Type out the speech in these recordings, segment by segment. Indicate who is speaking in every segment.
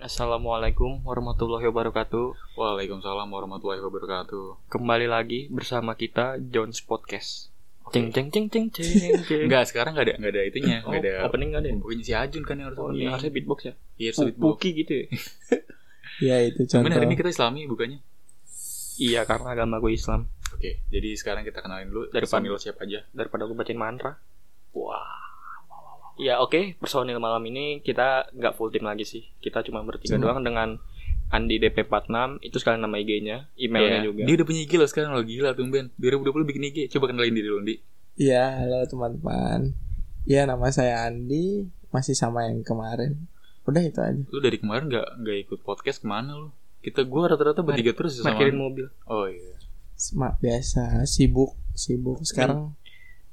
Speaker 1: Assalamualaikum warahmatullahi wabarakatuh.
Speaker 2: Waalaikumsalam warahmatullahi wabarakatuh.
Speaker 1: Kembali lagi bersama kita Jones Podcast. Ceng ceng ceng ceng ceng. ceng.
Speaker 2: Enggak, sekarang enggak ada enggak ada itunya,
Speaker 1: Oh,
Speaker 2: enggak ada
Speaker 1: opening nggak ada?
Speaker 2: Pokoknya si Ajun kan yang harus
Speaker 1: Oh,
Speaker 2: opening.
Speaker 1: ini harusnya beatbox ya.
Speaker 2: Iya,
Speaker 1: Pu-
Speaker 2: sweet box.
Speaker 1: Puki gitu ya.
Speaker 3: Ya itu contoh.
Speaker 2: Cuman hari ini kita Islami bukannya.
Speaker 1: iya, karena agama gue Islam.
Speaker 2: Oke, jadi sekarang kita kenalin dulu
Speaker 1: Dari
Speaker 2: personil siapa aja.
Speaker 1: Daripada gue bacain mantra. Wah. Ya oke, personil malam ini kita nggak full tim lagi sih. Kita cuma bertiga
Speaker 3: Cuma-
Speaker 1: doang dengan Andi DP46 itu sekalian nama IG-nya, emailnya
Speaker 2: Iya.
Speaker 1: juga.
Speaker 2: Dia udah punya IG loh sekarang lo gila tuh Ben. 2020 bikin IG. Coba kenalin diri lo, Di.
Speaker 3: Iya, halo teman-teman. Ya nama saya Andi, masih sama yang kemarin. Udah itu aja.
Speaker 2: Lu dari kemarin enggak enggak ikut podcast ke mana lu? Kita gua rata-rata bertiga terus sama.
Speaker 1: Parkirin mobil.
Speaker 2: Oh iya.
Speaker 3: Semak biasa, sibuk, sibuk. Sekarang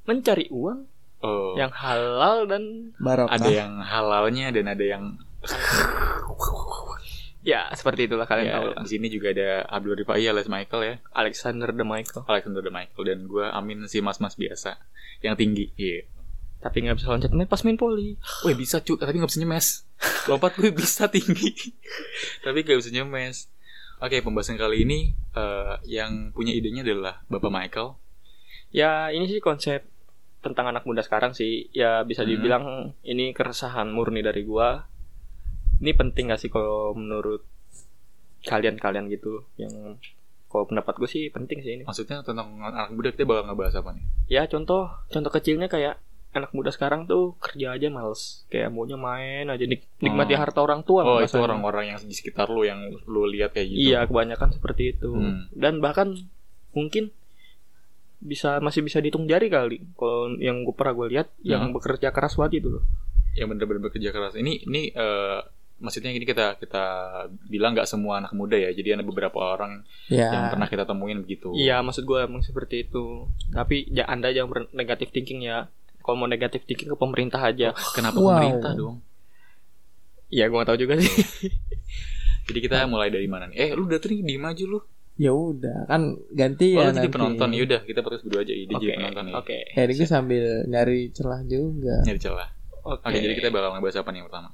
Speaker 1: Mencari uang
Speaker 2: Oh.
Speaker 1: yang halal dan
Speaker 3: barokah.
Speaker 2: ada yang halalnya dan ada yang
Speaker 1: ya seperti itulah kalian
Speaker 2: ya,
Speaker 1: tahu lah.
Speaker 2: di sini juga ada Abdul Rifai alias Michael ya.
Speaker 1: Alexander the Michael.
Speaker 2: Alexander the Michael dan gue Amin si mas-mas biasa yang tinggi. Iya.
Speaker 1: Tapi nggak bisa loncat main pas main poli.
Speaker 2: Wih bisa cu, tapi nggak bisa nyemes. Lompat gue bisa tinggi, tapi nggak bisa nyemes. Oke pembahasan kali ini eh, yang punya idenya adalah Bapak Michael.
Speaker 1: Ya ini sih konsep tentang anak muda sekarang sih. Ya bisa
Speaker 2: Hmm.
Speaker 1: dibilang ini keresahan murni dari gua. Ini penting gak sih kalau menurut kalian-kalian gitu yang kalau pendapat gue sih penting sih ini.
Speaker 2: Maksudnya tentang anak muda kita bakal ngebahas apa nih?
Speaker 1: Ya contoh contoh kecilnya kayak anak muda sekarang tuh kerja aja males kayak maunya main aja nik- nikmati
Speaker 2: Oh.
Speaker 1: harta orang tua
Speaker 2: Oh itu orang-orang yang di sekitar lu yang lu lihat kayak gitu.
Speaker 1: Iya, kebanyakan seperti itu.
Speaker 2: Hmm.
Speaker 1: Dan bahkan mungkin bisa masih bisa dihitung jari kali kalau yang gue pernah gue lihat yang
Speaker 2: Hmm.
Speaker 1: bekerja keras banget itu loh.
Speaker 2: Yang bener-bener bekerja keras. Ini ini eh, maksudnya ini kita kita bilang nggak semua anak muda ya. Jadi ada beberapa orang
Speaker 3: Ya,
Speaker 2: yang pernah kita temuin begitu.
Speaker 1: Iya, maksud gue emang seperti itu. Tapi ya Anda jangan ber- negatif thinking ya. Kalau mau negatif thinking ke pemerintah aja.
Speaker 2: Kenapa
Speaker 3: Wow.
Speaker 2: pemerintah dong?
Speaker 1: Iya, gue gak tahu juga sih.
Speaker 2: Jadi kita mulai dari mana nih? Eh, lu udah tadi diem aja lu.
Speaker 3: Ya udah kan
Speaker 2: Oh,
Speaker 3: ganti
Speaker 2: lu
Speaker 3: ya
Speaker 2: jadi
Speaker 3: nanti.
Speaker 2: penonton. Yaudah, kita podcast berdua aja. Dia
Speaker 1: Oke.
Speaker 2: jadi penonton nih.
Speaker 1: Oke.
Speaker 3: Ya, ini gue sambil nyari celah juga.
Speaker 2: Nyari celah.
Speaker 1: Oke.
Speaker 2: Oke, jadi kita bakal ngebahas apa nih yang pertama?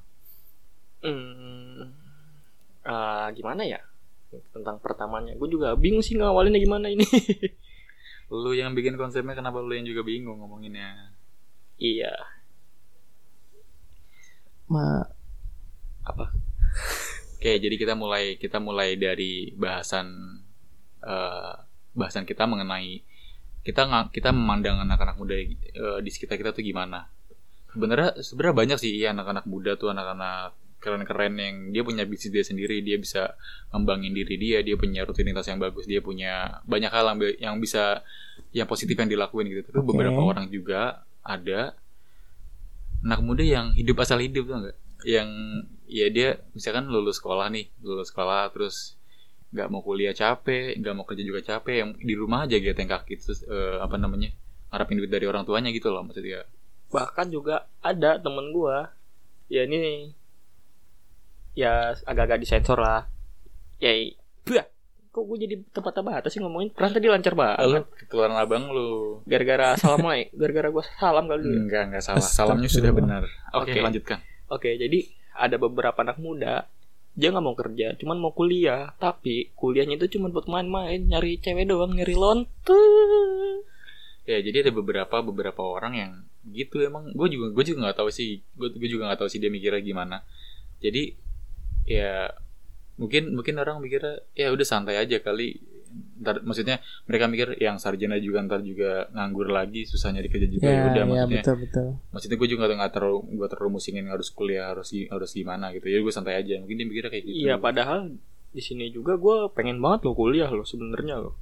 Speaker 1: Hmm, ah, gimana ya? Tentang pertamanya. Gue juga bingung sih ngawalinnya gimana ini.
Speaker 2: Lu yang bikin konsepnya kenapa lu yang juga bingung ngomonginnya?
Speaker 1: iya.
Speaker 3: Ma,
Speaker 1: Apa?
Speaker 2: Oke, jadi kita mulai kita mulai dari bahasan eh, bahasan kita mengenai kita kita memandang anak-anak muda eh, di sekitar kita tuh gimana. Sebenarnya sebenarnya banyak sih ya anak-anak muda tuh anak-anak keren-keren yang dia punya bisnis dia sendiri, dia bisa ngembangin diri dia, dia punya rutinitas yang bagus, dia punya banyak hal yang, yang bisa yang positif yang dilakuin gitu. Tapi
Speaker 3: Oke.
Speaker 2: beberapa orang juga ada anak muda yang hidup asal hidup tuh enggak? Yang ya dia misalkan lulus sekolah nih, lulus sekolah terus nggak mau kuliah capek, nggak mau kerja juga capek, yang di rumah aja gitu yang kaki terus eh, apa namanya ngarapin duit dari orang tuanya gitu loh maksudnya.
Speaker 1: bahkan juga ada temen gua ya ini ya agak-agak disensor lah ya bah, kok gue jadi tempat apa sih ngomongin peran tadi lancar
Speaker 2: Lu
Speaker 1: banget
Speaker 2: ketularan abang lu.
Speaker 1: gara-gara salam gara-gara gua salam kali.
Speaker 2: Enggak, enggak salah. Salamnya sudah benar. Oke,
Speaker 1: Oke.
Speaker 2: lanjutkan.
Speaker 1: oke jadi ada beberapa anak muda dia nggak mau kerja cuman mau kuliah. Tapi kuliahnya itu cuma buat main-main nyari cewek doang nyari lonte.
Speaker 2: Ya, jadi ada beberapa beberapa orang yang gitu emang. Gue juga gue juga nggak tahu sih gue gue juga nggak tahu sih dia mikirnya gimana. Jadi ya mungkin mungkin orang mikirnya ya udah santai aja kali ntar maksudnya mereka mikir yang sarjana juga ntar juga nganggur lagi susah nyari kerja juga ya
Speaker 3: ya,
Speaker 2: udah
Speaker 3: ya
Speaker 2: maksudnya
Speaker 3: betul betul.
Speaker 2: maksudnya gue juga nggak nggak terlalu gue terlalu musingin harus kuliah harus harus gimana gitu ya gue santai aja mungkin dia mikirnya kayak gitu
Speaker 1: Iya, padahal di sini juga gue pengen banget lo kuliah lo sebenarnya lo.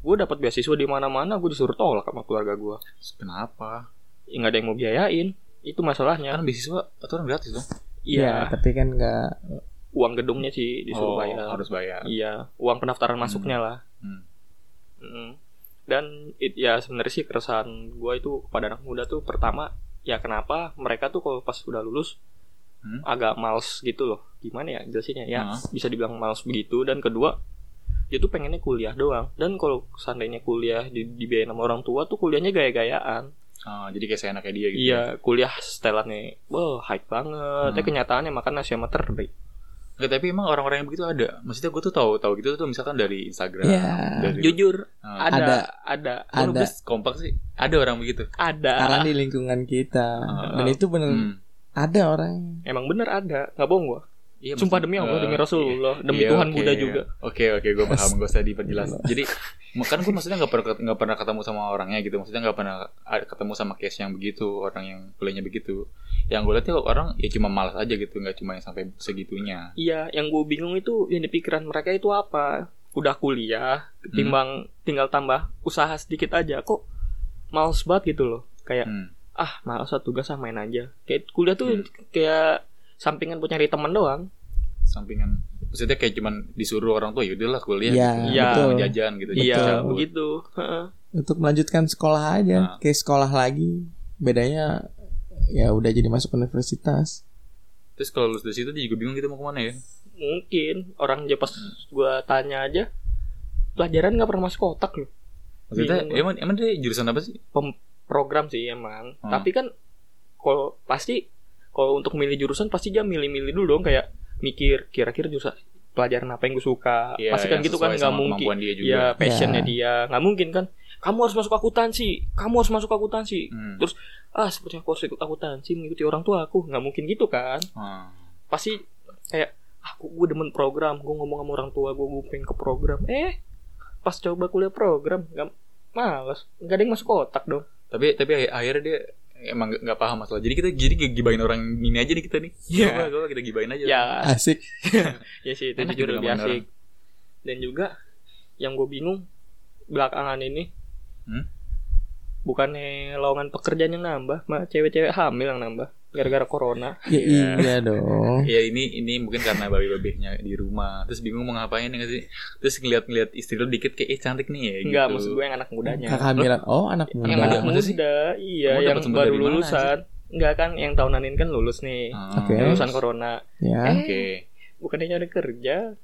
Speaker 1: Gue dapat beasiswa di mana-mana, gue disuruh tolak sama keluarga gue.
Speaker 2: kenapa
Speaker 1: Ya, nggak ada yang mau biayain. Itu masalahnya.
Speaker 2: kan beasiswa aturan gratis dong
Speaker 3: Ya,
Speaker 1: Iya,
Speaker 3: tapi kan nggak
Speaker 1: uang gedungnya sih disuruh
Speaker 2: oh,
Speaker 1: bayar.
Speaker 2: harus bayar
Speaker 1: Iya, uang pendaftaran
Speaker 2: Hmm.
Speaker 1: masuknya lah.
Speaker 2: Hmm.
Speaker 1: Mm. Dan it, ya sebenarnya sih keresahan gue itu pada anak muda tuh pertama ya kenapa mereka tuh kalau pas udah lulus
Speaker 2: Hmm.
Speaker 1: agak males gitu loh. Gimana ya jelasinnya? Ya
Speaker 2: Nah.
Speaker 1: bisa dibilang males begitu dan kedua dia tuh pengennya kuliah doang dan kalau seandainya kuliah di, dibiayain sama orang tua tuh kuliahnya gaya-gayaan
Speaker 2: Ah, jadi kayak seenaknya dia gitu
Speaker 1: iya kuliah setelannya wah hype banget
Speaker 2: Hmm.
Speaker 1: tapi kenyataannya makan nasi sama terbaik
Speaker 2: Nggak, tapi emang orang-orang yang begitu ada. Maksudnya gue tuh tahu tahu gitu tuh misalkan dari Instagram,
Speaker 3: Iya.
Speaker 2: dari
Speaker 1: Jujur
Speaker 2: Ah.
Speaker 1: ada
Speaker 3: Ada.
Speaker 1: ada
Speaker 3: Ada.
Speaker 2: Kompak sih. Ada orang begitu.
Speaker 1: ada.
Speaker 3: Karena di lingkungan kita
Speaker 2: Ah.
Speaker 3: dan itu bener
Speaker 2: Hmm.
Speaker 3: ada orang.
Speaker 1: Emang bener ada, nggak bohong gua.
Speaker 2: Iya,
Speaker 1: Sumpah demi Allah,
Speaker 2: eh,
Speaker 1: demi Rasulullah, demi
Speaker 2: iya,
Speaker 1: Tuhan
Speaker 2: oke.
Speaker 1: Buddha juga.
Speaker 2: Oke oke gue paham gak usah diperjelas. Jadi kan gue maksudnya nggak pernah nggak pernah ketemu sama orangnya gitu. Maksudnya nggak pernah ketemu sama case yang begitu orang yang kuliahnya begitu. Yang gue lihat ya orang ya cuma malas aja gitu nggak cuma yang sampai segitunya.
Speaker 1: Iya, yang gue bingung itu yang di pikiran mereka itu apa? Udah kuliah, timbang tinggal tambah usaha sedikit aja, kok males banget gitu loh. Kayak
Speaker 2: Hmm.
Speaker 1: ah males ah, tugas ah main aja. Kayak kuliah tuh
Speaker 2: Hmm.
Speaker 1: kayak sampingan buat nyari teman doang.
Speaker 2: Sampingan maksudnya kayak cuman disuruh orang tua ya udahlah kuliah
Speaker 3: Iya,
Speaker 2: gitu.
Speaker 1: Iya.
Speaker 3: betul.
Speaker 2: jajan gitu.
Speaker 1: Iya, begitu. Heeh.
Speaker 3: Untuk melanjutkan sekolah aja,
Speaker 2: Nah.
Speaker 3: kayak sekolah lagi. Bedanya ya udah jadi masuk universitas.
Speaker 2: Terus kalau lulus dari situ dia juga bingung gitu mau ke mana ya?
Speaker 1: Mungkin orang aja pas gua tanya aja pelajaran nggak pernah masuk otak loh.
Speaker 2: Maksudnya
Speaker 1: Bingung
Speaker 2: emang emang dia jurusan apa sih?
Speaker 1: Pem- program sih emang.
Speaker 2: Hmm.
Speaker 1: Tapi kan kalau pasti kalau untuk milih jurusan pasti dia milih-milih dulu dong kayak mikir kira-kira jurusan pelajaran apa yang gue suka.
Speaker 2: Iya,
Speaker 1: pasti kan gitu kan nggak mungkin.
Speaker 2: dia juga.
Speaker 1: Ya passionnya
Speaker 3: Ya.
Speaker 1: dia nggak mungkin kan. Kamu harus masuk akuntansi. Kamu harus masuk akuntansi.
Speaker 2: Hmm.
Speaker 1: Terus ah seperti aku harus ikut akuntansi mengikuti orang tua aku nggak mungkin gitu kan.
Speaker 2: Ah.
Speaker 1: Pasti kayak ah gue demen program. Gue ngomong sama orang tua gue gue pengen ke program. Eh pas coba kuliah program nggak males. Nggak ada yang masuk otak dong.
Speaker 2: tapi tapi akhir- akhirnya dia emang nggak- nggak paham masalah jadi kita jadi gibain orang ini aja nih kita nih
Speaker 1: Iya.
Speaker 2: Coba, coba kita gibain aja
Speaker 1: Ya
Speaker 3: Asik.
Speaker 1: Ya sih itu
Speaker 2: Enak
Speaker 1: jujur
Speaker 2: gitu
Speaker 1: lebih asik. Dan juga yang gue bingung belakangan ini
Speaker 2: Hmm?
Speaker 1: bukannya lowongan pekerjaan yang nambah, mah cewek-cewek hamil yang nambah gara-gara corona.
Speaker 3: Ya
Speaker 2: Iya.
Speaker 3: iya dong.
Speaker 2: ya ini ini mungkin karena babi-babinya di rumah terus bingung mau ngapain ya nggak sih terus ngeliat-ngeliat istri lo dikit kayak eh cantik nih ya
Speaker 1: Enggak,
Speaker 2: gitu.
Speaker 1: maksud gue yang anak mudanya.
Speaker 3: Kehamilan. Oh, anak muda.
Speaker 1: yang anak
Speaker 2: Masa sih?
Speaker 1: muda, iya,
Speaker 2: Kamu
Speaker 1: yang baru lulusan. Enggak kan yang tahunan ini kan lulus nih.
Speaker 2: Ah,
Speaker 3: Oke.
Speaker 1: Lulusan corona.
Speaker 3: Ya.
Speaker 1: Eh.
Speaker 2: oke
Speaker 1: Bukannya nyari kerja,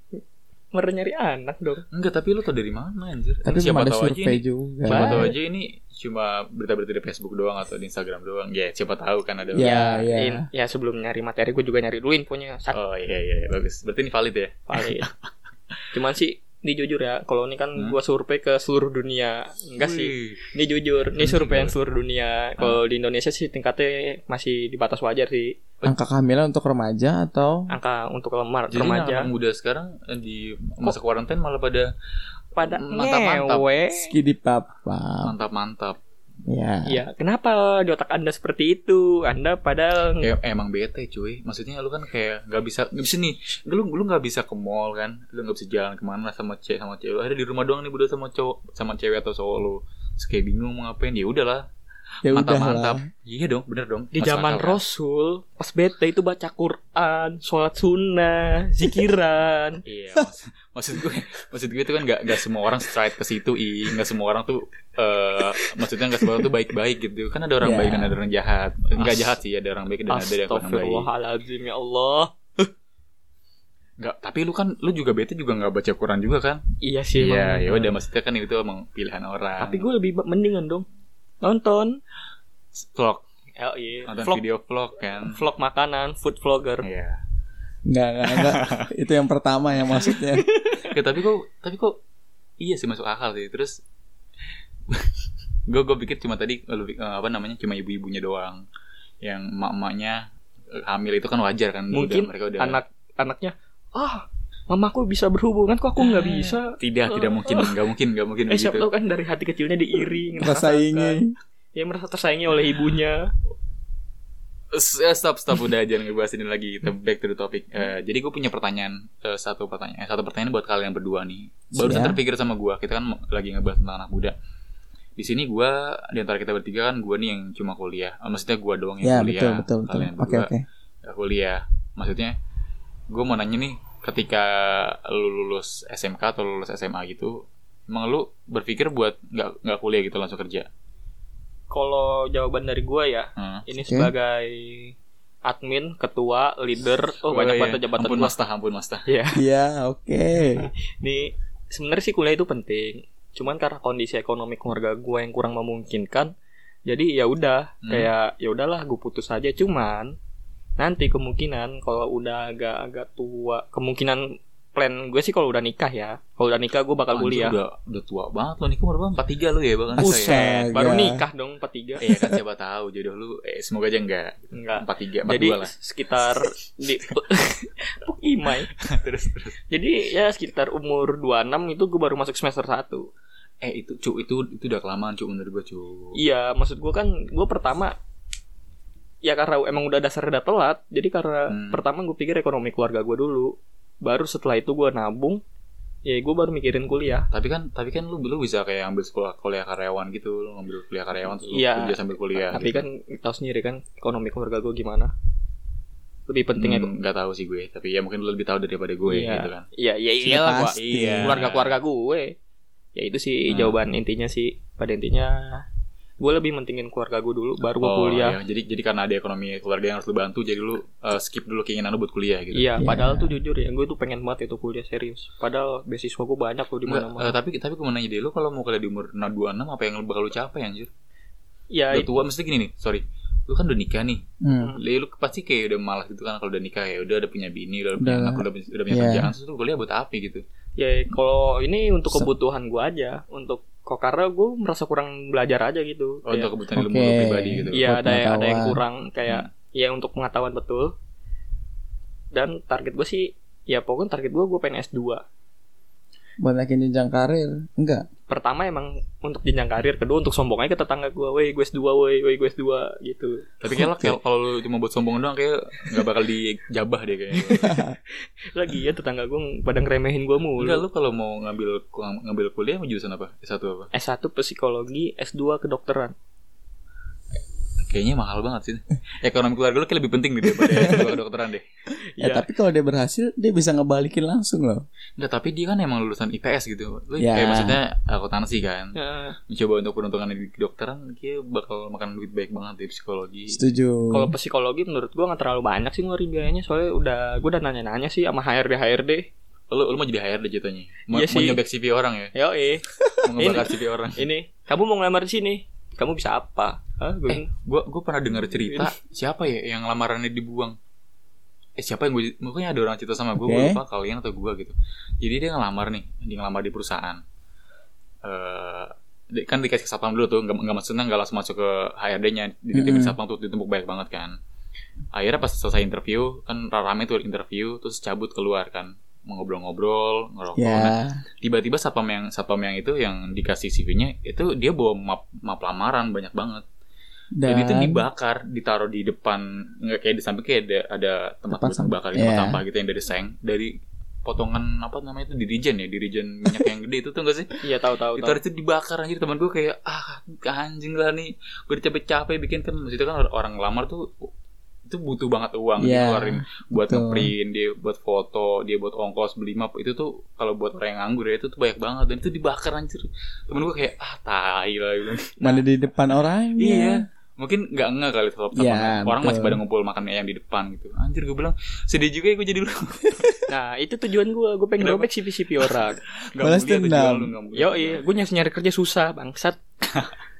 Speaker 1: malah nyari anak dong.
Speaker 2: enggak tapi lo tau dari mana anjir
Speaker 3: Tapi
Speaker 2: siapa tahu aja
Speaker 3: survei
Speaker 2: ini
Speaker 3: juga.
Speaker 2: siapa tahu aja ini cuma berita-berita di Facebook doang atau di Instagram doang ya siapa tahu kan ada
Speaker 3: Ya, ya.
Speaker 1: in- ya sebelum nyari materi gue juga nyari dulu infonya. Sak
Speaker 2: oh iya iya iya, bagus berarti ini valid ya
Speaker 1: valid. Cuman sih ini jujur ya, kalau ini kan
Speaker 2: Hmm?
Speaker 1: gua survei ke seluruh dunia. Enggak sih.
Speaker 2: Wih.
Speaker 1: Ini jujur, ini
Speaker 2: Anjing
Speaker 1: survei yang seluruh dunia. Kalau di Indonesia sih tingkatnya masih di batas wajar sih.
Speaker 3: Angka kehamilan untuk remaja atau
Speaker 1: Angka untuk lemar
Speaker 2: Jadi
Speaker 1: remaja
Speaker 2: anak muda sekarang eh, di masa kuarantain malah pada
Speaker 1: pada
Speaker 2: mantap-mantap.
Speaker 1: ngewe.
Speaker 3: skidi papa.
Speaker 2: mantap-mantap.
Speaker 3: Ya.
Speaker 1: Iya, kenapa di otak Anda seperti itu? Anda padahal
Speaker 2: Ya, emang bete cuy. Maksudnya lu kan kayak nggak bisa nggak bisa nih. Lu lu nggak bisa ke mall kan. Lu nggak bisa jalan ke mana sama cewek sama cewek. Lu Akhirnya di rumah doang nih udah sama cowok sama cewek atau cowok lu. Terus kayak bingung mau ngapain. Ya udahlah.
Speaker 3: Ya udah
Speaker 2: Mantap-mantap.
Speaker 3: lah.
Speaker 2: Iya dong, bener dong.
Speaker 1: di zaman
Speaker 2: kan?
Speaker 1: Rasul pas bete itu baca Quran, sholat sunnah, zikiran.
Speaker 2: Iya, maksud gue, maksud gue itu kan nggak nggak semua orang straight ke situ, i, nggak semua orang tuh, eh maksudnya nggak semua orang tuh baik-baik gitu. Kan ada orang
Speaker 3: Ya.
Speaker 2: baik dan ada orang jahat. Nggak jahat sih, ada orang baik dan ada yang orang baik.
Speaker 1: Astagfirullahaladzim ya Allah.
Speaker 2: Nggak, tapi lu kan, lu juga bete juga nggak baca Quran juga kan?
Speaker 1: Iya sih.
Speaker 2: Iya, ya udah maksudnya kan itu emang pilihan orang.
Speaker 1: Tapi gue lebih mendingan dong nonton.
Speaker 2: vlog,
Speaker 1: Oh, iya.
Speaker 2: nonton
Speaker 1: Vlog,
Speaker 2: video vlog kan.
Speaker 1: vlog makanan, food vlogger.
Speaker 2: Iya.
Speaker 3: Enggak, enggak, enggak. itu yang pertama ya maksudnya.
Speaker 2: Ya, tapi kok, tapi kok, iya sih masuk akal sih. Terus, gue gue pikir cuma tadi lebih eh, apa namanya cuma ibu-ibunya doang yang emak-emaknya eh, hamil itu kan wajar kan
Speaker 1: Mungkin
Speaker 2: udah, mereka udah
Speaker 1: Anak anaknya ah mamaku bisa berhubungan kok aku nggak bisa.
Speaker 2: tidak tidak mungkin nggak mungkin nggak mungkin
Speaker 1: Eh siapa tahu kan dari hati kecilnya diiri
Speaker 3: Tersaingi.
Speaker 1: Ya merasa tersaingi oleh ibunya.
Speaker 2: Eh, stop stop. Udah jangan ngebahas ini lagi. Kita back to the topic. Eh, jadi gue punya pertanyaan eh, satu pertanyaan eh, satu pertanyaan buat kalian berdua nih. Barusan
Speaker 3: Siap.
Speaker 2: terpikir sama gue kita kan lagi ngebahas tentang anak muda. Di sini gue di antara kita bertiga kan gue nih yang cuma kuliah. Maksudnya gue doang yang
Speaker 3: Ya,
Speaker 2: kuliah.
Speaker 3: betul, betul, betul.
Speaker 2: kalian berdua nggak kuliah. Maksudnya gue mau nanya nih ketika lu lulus SMK atau lulus SMA gitu emang lu berpikir buat nggak nggak kuliah gitu langsung kerja
Speaker 1: Kalau jawaban dari gua ya,
Speaker 2: Hmm.
Speaker 1: ini
Speaker 3: Oke.
Speaker 1: sebagai admin, ketua, leader, oh, banyak
Speaker 2: iya.
Speaker 1: banget jabatan
Speaker 2: ampun
Speaker 1: gua.
Speaker 2: mas Tah, ampun mas Tah.
Speaker 1: Iya.
Speaker 3: Iya, oke.
Speaker 1: Nih, sebenarnya sih kuliah itu penting. Cuman karena kondisi ekonomi keluarga gua yang kurang memungkinkan, jadi ya udah
Speaker 2: Hmm.
Speaker 1: kayak ya udahlah gue putus aja. Cuman nanti kemungkinan kalau udah agak-agak tua kemungkinan plan gue sih kalau udah nikah ya kalau udah nikah gue bakal
Speaker 2: Anjir,
Speaker 1: kuliah
Speaker 2: Udah, udah tua banget lo nikah umur berapa? 43 lu ya bahkan
Speaker 3: Buset.
Speaker 2: saya.
Speaker 1: Buset, baru nikah dong 43
Speaker 2: Iya kan siapa tahu jodoh lu eh semoga aja enggak.
Speaker 1: enggak
Speaker 2: 43 42
Speaker 1: jadi
Speaker 2: lah.
Speaker 1: sekitar di imai
Speaker 2: terus terus.
Speaker 1: jadi ya sekitar umur 26 itu gue baru masuk semester 1
Speaker 2: Eh itu cu itu itu udah kelamaan cu menurut gua cu.
Speaker 1: Iya, maksud gue kan gue pertama ya karena emang udah dasar udah telat, jadi karena
Speaker 2: Hmm.
Speaker 1: pertama gue pikir ekonomi keluarga gue dulu, baru setelah itu gue nabung, ya gue baru mikirin kuliah.
Speaker 2: Tapi kan tapi kan lu lu bisa kayak ambil sekolah kuliah karyawan gitu, lu ngambil kuliah karyawan terus lu
Speaker 1: Iya.
Speaker 2: kerja sambil kuliah.
Speaker 1: Tapi
Speaker 2: gitu.
Speaker 1: kan tahu sendiri kan ekonomi keluarga gue gimana. Lebih penting
Speaker 2: Hmm, nggak tahu sih gue, tapi ya mungkin lu lebih tahu daripada gue
Speaker 1: Iya.
Speaker 2: gitu kan.
Speaker 1: Iya, iya iyalah gua.
Speaker 3: pasti.
Speaker 2: Iya.
Speaker 1: Keluarga-keluarga gue. Ya itu sih
Speaker 2: Hmm.
Speaker 1: jawaban intinya sih. Pada intinya gue lebih mentingin keluarga gue dulu, baru gue
Speaker 2: Oh,
Speaker 1: kuliah.
Speaker 2: iya. Jadi jadi karena ada ekonomi keluarga yang harus lu bantu, jadi lu uh, skip dulu keinginan lu buat kuliah gitu.
Speaker 1: Iya,
Speaker 3: Iya.
Speaker 1: padahal tuh jujur ya, gue tuh pengen banget itu kuliah serius. Padahal beasiswa gue banyak loh di
Speaker 2: Enggak,
Speaker 1: mana-mana.
Speaker 2: eh, tapi tapi gue mau nanya deh lu kalau mau kuliah di umur 26 apa yang lu bakal lu capai anjir?
Speaker 1: ya,
Speaker 2: Udah tua mesti gini nih, sorry. Lu kan udah nikah nih.
Speaker 3: Hmm.
Speaker 2: Lu, lu pasti kayak udah malas gitu kan kalau udah nikah ya udah ada punya bini, udah, punya
Speaker 3: Udah.
Speaker 2: anak, udah, udah punya
Speaker 3: Iya.
Speaker 2: kerjaan, terus lu kuliah buat apa gitu?
Speaker 1: Ya kalau ini untuk kebutuhan gue aja, untuk kok karena gue merasa kurang belajar aja gitu.
Speaker 2: Oh,
Speaker 1: Kayak-
Speaker 2: untuk kebutuhan ilmu
Speaker 3: Oke.
Speaker 2: lu pribadi gitu.
Speaker 1: Iya ada ada yang kurang kayak ya untuk pengetahuan betul. Dan target gue sih ya pokoknya target gue gue pengen S2.
Speaker 3: Buat naikin jenjang karir Enggak
Speaker 1: Pertama emang untuk jenjang karir, kedua untuk sombong aja ke tetangga gue, woi gue S2, woi woi gue S2 gitu.
Speaker 2: Tapi kayak
Speaker 3: Oke.
Speaker 2: kalau kalau lu cuma buat sombong doang kayak nggak bakal dijabah deh kayaknya.
Speaker 1: Lagi ya tetangga gue pada ngeremehin gue mulu.
Speaker 2: Enggak lu kalau mau ngambil ngambil kuliah mau jurusan apa? S1 apa?
Speaker 1: S1 psikologi, S2 kedokteran.
Speaker 2: Kayaknya mahal banget sih. Ekonomi keluarga lu kayak lebih penting deh daripada S2 kedokteran deh.
Speaker 3: Ya
Speaker 1: Iya.
Speaker 3: tapi kalau dia berhasil Dia bisa ngebalikin langsung loh
Speaker 2: Enggak, tapi dia kan emang lulusan IPS gitu. Lu
Speaker 3: Ya.
Speaker 2: kayak maksudnya akuntansi kan.
Speaker 1: Ya,
Speaker 2: Mencoba untuk peruntungan di kedokteran kayak bakal makan duit baik banget di psikologi.
Speaker 3: Setuju
Speaker 1: Kalau psikologi menurut gua nggak terlalu banyak sih ngeluarin biayanya soalnya udah gua udah nanya-nanya sih sama HRD HRD.
Speaker 2: Lu lu mau jadi HRD jatuhnya. Mau,
Speaker 1: Iya
Speaker 2: mau nyobek CV orang ya.
Speaker 1: Yo eh
Speaker 2: Mau ngebakar CV orang.
Speaker 1: ini kamu mau ngelamar di sini? Kamu bisa apa? Hah, gua
Speaker 2: Eh, gua gua pernah dengar cerita siapa ya yang lamarannya dibuang. Eh siapa yang gue mungkin ada orang cerita sama gue, gue
Speaker 3: Oke.
Speaker 2: lupa kalian atau gue gitu. Jadi dia ngelamar nih, dia ngelamar di perusahaan. Eh di- kan dikasih ke satpam dulu tuh, nggak nggak maksudnya nggak langsung masuk ke HRD-nya, dititipin satpam tuh ditumpuk banyak banget kan. Akhirnya pas selesai interview, kan rame tuh interview, terus cabut keluar kan, mau ngobrol-ngobrol, ngerokok. Nah,
Speaker 3: Ya
Speaker 2: tiba-tiba satpam yang satpam yang itu yang dikasih CV-nya itu dia bawa map map lamaran banyak banget.
Speaker 3: Dan
Speaker 2: Jadi itu dibakar, ditaruh di depan nggak kayak di samping kayak ada, ada tempat buat
Speaker 3: sampah.
Speaker 2: bakar tempat
Speaker 3: Iya.
Speaker 2: sampah gitu yang dari seng dari potongan apa namanya itu dirijen ya dirijen minyak yang gede itu tuh gak sih
Speaker 1: Iya tahu tahu
Speaker 2: itu
Speaker 1: tahu.
Speaker 2: itu dibakar anjir teman gue kayak ah anjing lah nih gue udah capek-capek bikin kan maksudnya kan or- orang ngelamar tuh itu butuh banget uang dia
Speaker 3: Iya,
Speaker 2: keluarin buat ngeprint dia buat foto dia buat ongkos beli map itu tuh kalau buat orang yang nganggur ya itu tuh banyak banget dan itu dibakar anjir temen gue kayak ah tai lah gitu
Speaker 3: Mana di depan orangnya
Speaker 2: Iya. Mungkin nggak enggak kali tetap
Speaker 3: Iya,
Speaker 2: Orang masih pada ngumpul makan ayam di depan gitu. Anjir gue bilang sedih juga ya gue jadi lu.
Speaker 1: Nah, itu tujuan gua, gua pengen robek CV-CV orang.
Speaker 2: Gak
Speaker 3: Balas dendam.
Speaker 1: Yo, iya, gua nyari nyari kerja susah, bangsat.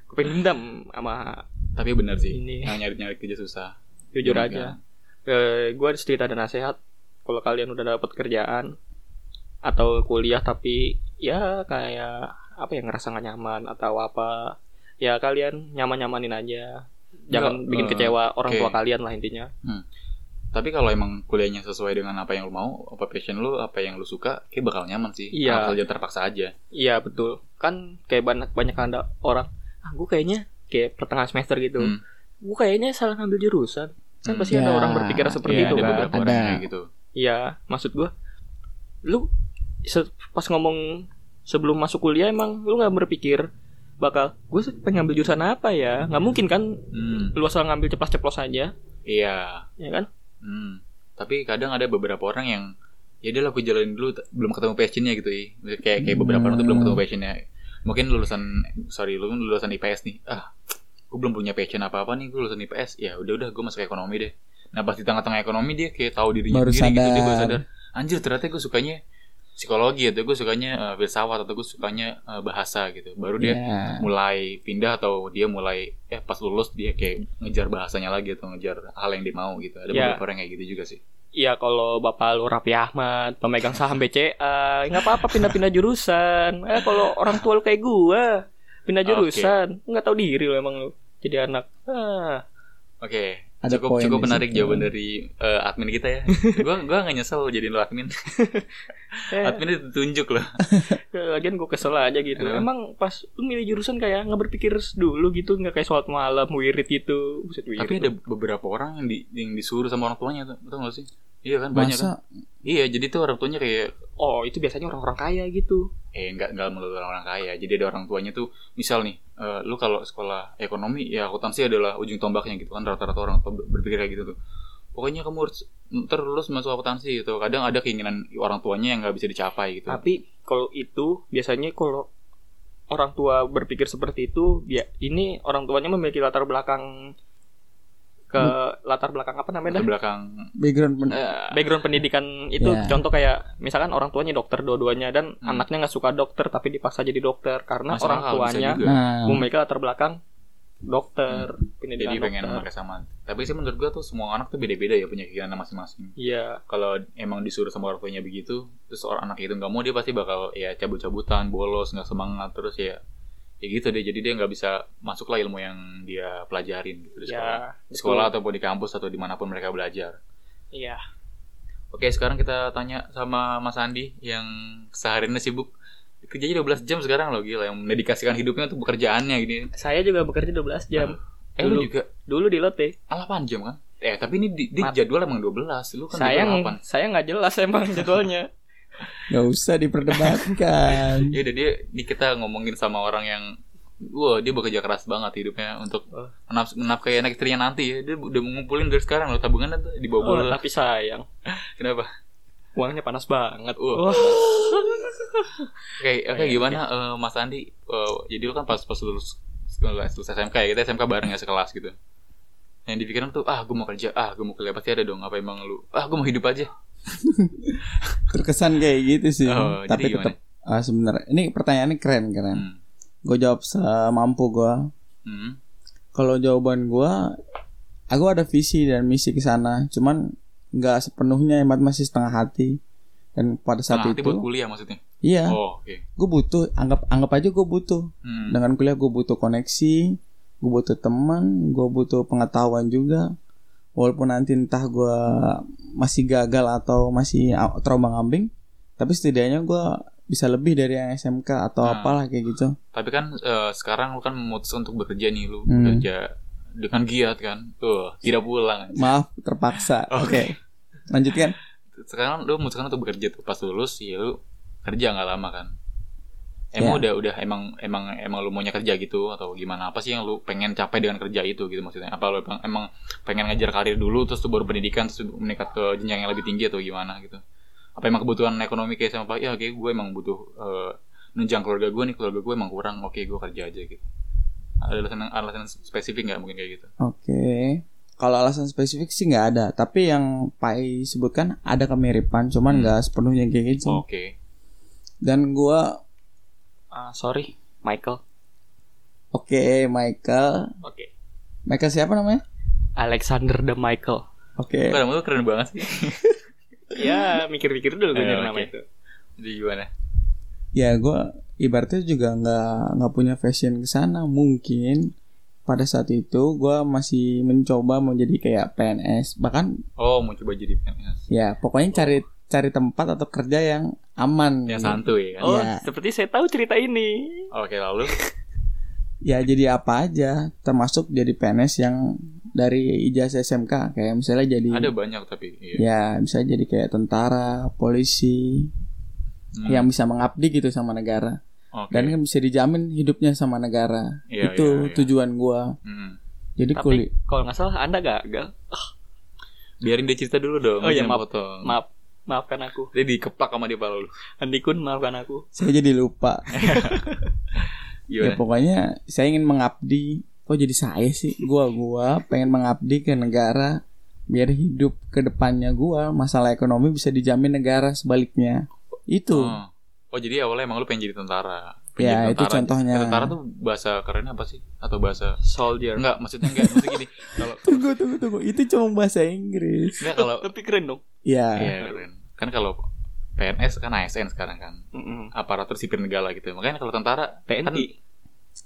Speaker 1: Gua pengen dendam sama
Speaker 2: Tapi bener sih.
Speaker 1: Ini.
Speaker 2: Yang nyari nyari kerja susah.
Speaker 1: jujur
Speaker 2: Iya,
Speaker 1: aja.
Speaker 2: kan?
Speaker 1: Eh, gua ada cerita dan nasihat kalau kalian udah dapat kerjaan atau kuliah tapi ya kayak apa ya ngerasa gak nyaman atau apa ya kalian nyaman-nyamanin aja jangan
Speaker 2: Nggak,
Speaker 1: bikin
Speaker 2: eh,
Speaker 1: kecewa orang
Speaker 2: oke.
Speaker 1: tua kalian lah intinya
Speaker 2: Tapi kalau emang kuliahnya sesuai dengan apa yang lu mau, apa passion lu, apa yang lu suka, kayak bakal nyaman sih.
Speaker 1: Iya.
Speaker 2: Asal jangan terpaksa aja.
Speaker 1: iya betul kan kayak banyak banyak ada orang ah gue kayaknya kayak pertengahan semester gitu
Speaker 2: Hmm.
Speaker 1: gue kayaknya salah ngambil jurusan kan
Speaker 2: Hmm.
Speaker 1: pasti ada
Speaker 3: Ya,
Speaker 1: orang berpikir seperti
Speaker 2: Iya,
Speaker 1: itu
Speaker 2: ada
Speaker 1: kan
Speaker 2: beberapa orang
Speaker 3: Ada.
Speaker 2: kayak gitu.
Speaker 1: Iya, maksud gua lu pas ngomong sebelum masuk kuliah emang lu nggak berpikir bakal gue pengen ngambil jurusan apa ya nggak mungkin kan
Speaker 2: Hmm.
Speaker 1: lu asal ngambil ceplos-ceplos aja
Speaker 2: Iya.
Speaker 1: ya kan
Speaker 2: Hmm. Tapi kadang ada beberapa orang yang ya dia lah gue jalanin dulu belum ketemu passionnya gitu ya. Kayak kayak beberapa orang tuh belum ketemu passionnya. Mungkin lulusan sorry lu lulusan IPS nih. Ah, gue belum punya passion apa apa nih gue lulusan IPS. Ya udah udah gue masuk ekonomi deh. Nah pas di tengah-tengah ekonomi dia kayak tahu dirinya
Speaker 3: Baru
Speaker 2: sendiri gitu dia baru
Speaker 3: sadar.
Speaker 2: Anjir ternyata gue sukanya psikologi atau gue sukanya eh, filsafat atau gue sukanya eh, bahasa gitu baru dia
Speaker 3: Ya.
Speaker 2: mulai pindah atau dia mulai eh pas lulus dia kayak ngejar bahasanya lagi atau ngejar hal yang dia mau gitu ada
Speaker 1: Ya.
Speaker 2: beberapa orang kayak gitu juga sih
Speaker 1: Iya kalau bapak lu Raffi Ahmad pemegang saham BCA nggak apa-apa pindah-pindah jurusan. Eh kalau orang tua lu kayak gua pindah jurusan nggak tahu diri lu emang lu jadi anak. Ah,
Speaker 2: oke
Speaker 3: Ada
Speaker 2: cukup cukup menarik jawaban dari eh, admin kita ya gua gua nggak nyesel jadi lo admin
Speaker 1: eh,
Speaker 2: admin itu tunjuk loh
Speaker 1: lagian gue kesel aja gitu.
Speaker 2: Kenapa?
Speaker 1: Emang pas lu milih jurusan kayak nggak berpikir dulu gitu nggak kayak sholat malam wirid gitu. Buset wirid.
Speaker 2: tapi ada beberapa orang yang, di, yang disuruh sama orang tuanya tuh betul gak sih iya kan banyak kan?
Speaker 3: Masa
Speaker 2: iya jadi tuh orang tuanya kayak
Speaker 1: Oh itu biasanya orang-orang kaya gitu.
Speaker 2: eh nggak nggak melulu orang kaya. Jadi ada orang tuanya tuh misal nih eh, lu kalau sekolah ekonomi ya akuntansi adalah ujung tombaknya gitu kan rata-rata orang berpikir kayak gitu tuh. Pokoknya kamu harus lulus masuk akuntansi gitu. Kadang ada keinginan orang tuanya yang nggak bisa dicapai gitu.
Speaker 1: Tapi kalau itu biasanya kalau orang tua berpikir seperti itu, ya ini orang tuanya memiliki latar belakang ke latar belakang apa namanya? dah?
Speaker 2: belakang
Speaker 3: background pen-
Speaker 2: eh,
Speaker 1: Background pendidikan itu
Speaker 3: Ya.
Speaker 1: contoh kayak misalkan orang tuanya dokter dua-duanya dan
Speaker 2: Hmm.
Speaker 1: anaknya nggak suka dokter tapi dipaksa jadi dokter karena
Speaker 2: masuk
Speaker 1: orang tuanya.
Speaker 3: Nah,
Speaker 1: memiliki latar belakang dokter, pendidikan
Speaker 2: jadi pengen
Speaker 1: dokter.
Speaker 2: pakai sama tapi sih menurut gua tuh semua anak tuh beda-beda ya punya keinginan masing-masing
Speaker 1: Iya,
Speaker 2: kalau emang disuruh sama orang tuanya begitu terus orang anak itu nggak mau dia pasti bakal ya cabut-cabutan bolos nggak semangat terus ya ya gitu deh jadi dia nggak bisa masuk lah ilmu yang dia pelajarin gitu di sekolah
Speaker 1: ya,
Speaker 2: di sekolah ataupun di kampus atau di mana pun mereka belajar
Speaker 1: Iya.
Speaker 2: oke sekarang kita tanya sama Mas Andi yang sehariannya sibuk kerjanya 12 jam sekarang loh gila yang mendedikasikan hidupnya untuk pekerjaannya gini
Speaker 1: Saya juga bekerja 12 jam.
Speaker 2: eh lu
Speaker 1: Dulu.
Speaker 2: juga
Speaker 1: Dulu di Lotte.
Speaker 2: ah, 8 jam kan eh tapi ini di, di jadwal emang 12 lu kan
Speaker 1: Saya
Speaker 2: jadwal 8
Speaker 1: saya nggak jelas emang jadwalnya.
Speaker 3: Nggak usah diperdebatkan.
Speaker 2: Ya udah dia di kita ngomongin sama orang yang wah dia bekerja keras banget hidupnya untuk
Speaker 1: Oh.
Speaker 2: menaf- menafkahi anak istrinya nanti ya. Dia udah ngumpulin dari sekarang loh tabungan tuh di
Speaker 1: Oh,
Speaker 2: bawah
Speaker 1: tapi sayang
Speaker 2: Kenapa?
Speaker 1: uangnya panas banget.
Speaker 2: Wah.
Speaker 1: Wah.
Speaker 2: Oke, oke
Speaker 1: Oke,
Speaker 2: gimana eh, Mas Andi? Eh, jadi lu kan pas pas lulus lulus SMK ya, kita SMK bareng ya sekelas gitu. Yang dipikirin tuh, ah gue mau kerja, ah gue mau kuliah pasti ada dong. Apa emang lu, ah gue mau hidup aja.
Speaker 3: Terkesan kayak gitu sih.
Speaker 2: Oh,
Speaker 3: Tapi tetap ah, sebenarnya ini pertanyaannya keren keren.
Speaker 2: Hmm.
Speaker 3: Gue jawab semampu gue.
Speaker 2: Hmm.
Speaker 3: Kalau jawaban gue, aku ada visi dan misi ke sana. Cuman nggak sepenuhnya hemat masih setengah hati. Dan pada saat
Speaker 2: Setengah hati
Speaker 3: itu,
Speaker 2: buat kuliah maksudnya.
Speaker 3: iya,
Speaker 2: Oh, oke.
Speaker 3: gue butuh. Anggap anggap aja gue butuh.
Speaker 2: Hmm.
Speaker 3: Dengan kuliah gue butuh koneksi, gue butuh teman, gue butuh pengetahuan juga. Walaupun nanti entah gue masih gagal atau masih a- terombang ambing, tapi setidaknya gue bisa lebih dari yang SMK atau
Speaker 2: Nah.
Speaker 3: apalah kayak gitu.
Speaker 2: Tapi kan eh, sekarang lu kan memutuskan untuk bekerja nih lu
Speaker 3: Hmm.
Speaker 2: bekerja dengan giat kan. Tuh, tidak pulang.
Speaker 3: Maaf terpaksa. Oke,
Speaker 2: Oke.
Speaker 3: lanjutkan.
Speaker 2: Sekarang lu memutuskan untuk bekerja tuh pas lulus ya lu kerja nggak lama kan. Emang udah udah emang emang emang lu maunya kerja gitu atau gimana? Apa sih yang lu pengen capai dengan kerja itu gitu maksudnya? Apa lu emang, emang pengen ngejar karir dulu terus tuh baru pendidikan terus meningkat ke jenjang yang lebih tinggi atau gimana gitu? Apa emang kebutuhan ekonomi kayak sama Pak? Ya kayak gue emang butuh eh, nunjang keluarga gue nih keluarga gue emang kurang oke gue kerja aja gitu ada alasan alasan spesifik nggak mungkin kayak gitu
Speaker 3: Oke. Kalau alasan spesifik sih nggak ada, tapi yang Pai sebutkan ada kemiripan, cuman
Speaker 2: Hmm.
Speaker 3: nggak sepenuhnya kayak gitu.
Speaker 2: oke
Speaker 3: Dan gua
Speaker 1: Ah, sorry, Michael.
Speaker 3: oke Michael,
Speaker 1: Oke.
Speaker 3: Michael siapa namanya?
Speaker 1: Alexander the Michael.
Speaker 3: Oke.
Speaker 2: Kok nama lu keren banget sih
Speaker 1: ya, mikir-mikir dulu gue nyari nama itu.
Speaker 2: jadi gimana
Speaker 3: Ya gua ibaratnya juga nggak nggak punya fashion ke sana mungkin pada saat itu gua masih mencoba mau jadi kayak PNS bahkan
Speaker 2: oh mau coba jadi PNS
Speaker 3: ya pokoknya cari cari tempat atau kerja yang aman
Speaker 2: yang
Speaker 3: gitu.
Speaker 2: santuy kan
Speaker 1: Oh,
Speaker 3: Iya.
Speaker 1: seperti saya tahu cerita ini.
Speaker 2: oke lalu
Speaker 3: ya jadi apa aja termasuk jadi PNS yang dari ijazah SMK kayak misalnya jadi
Speaker 2: ada banyak tapi iya.
Speaker 3: ya bisa jadi kayak tentara polisi
Speaker 2: Hmm,
Speaker 3: yang bisa mengabdi gitu sama negara
Speaker 2: oke.
Speaker 3: dan kan bisa dijamin hidupnya sama negara
Speaker 2: Iya,
Speaker 3: itu
Speaker 2: iya, iya.
Speaker 3: tujuan gua
Speaker 2: Hmm.
Speaker 3: jadi
Speaker 1: Tapi
Speaker 3: kulit
Speaker 1: kalau nggak salah Anda gagal.
Speaker 2: biarin dia cerita dulu dong
Speaker 1: Oh iya, maaf.
Speaker 2: potong.
Speaker 1: Maaf, maafkan aku.
Speaker 2: dia dikeplak sama dia pala lu
Speaker 1: Andi Kun, maafkan aku.
Speaker 3: saya jadi lupa ya
Speaker 2: gimana
Speaker 3: pokoknya saya ingin mengabdi kok jadi saya sih gua gua pengen mengabdi ke negara biar hidup ke depannya gua masalah ekonomi bisa dijamin negara sebaliknya Itu.
Speaker 2: Oh. Oh, jadi awalnya emang lu pengen jadi tentara. Pengen
Speaker 3: Ya,
Speaker 2: jadi
Speaker 3: itu
Speaker 2: tentara.
Speaker 3: contohnya.
Speaker 2: Tentara tuh bahasa keren apa sih? Atau bahasa
Speaker 1: Soldier.
Speaker 2: Enggak, maksudnya enggak, maksudnya gini. Kalau
Speaker 3: Tunggu tunggu tunggu. Itu cuma bahasa Inggris.
Speaker 2: enggak kalau
Speaker 1: Tapi keren dong.
Speaker 3: Iya.
Speaker 2: iya keren. Kan kalau PNS kan ASN sekarang kan.
Speaker 1: Mm-mm.
Speaker 2: Aparatur sipil negara gitu. Makanya kalau tentara kan
Speaker 1: TNI.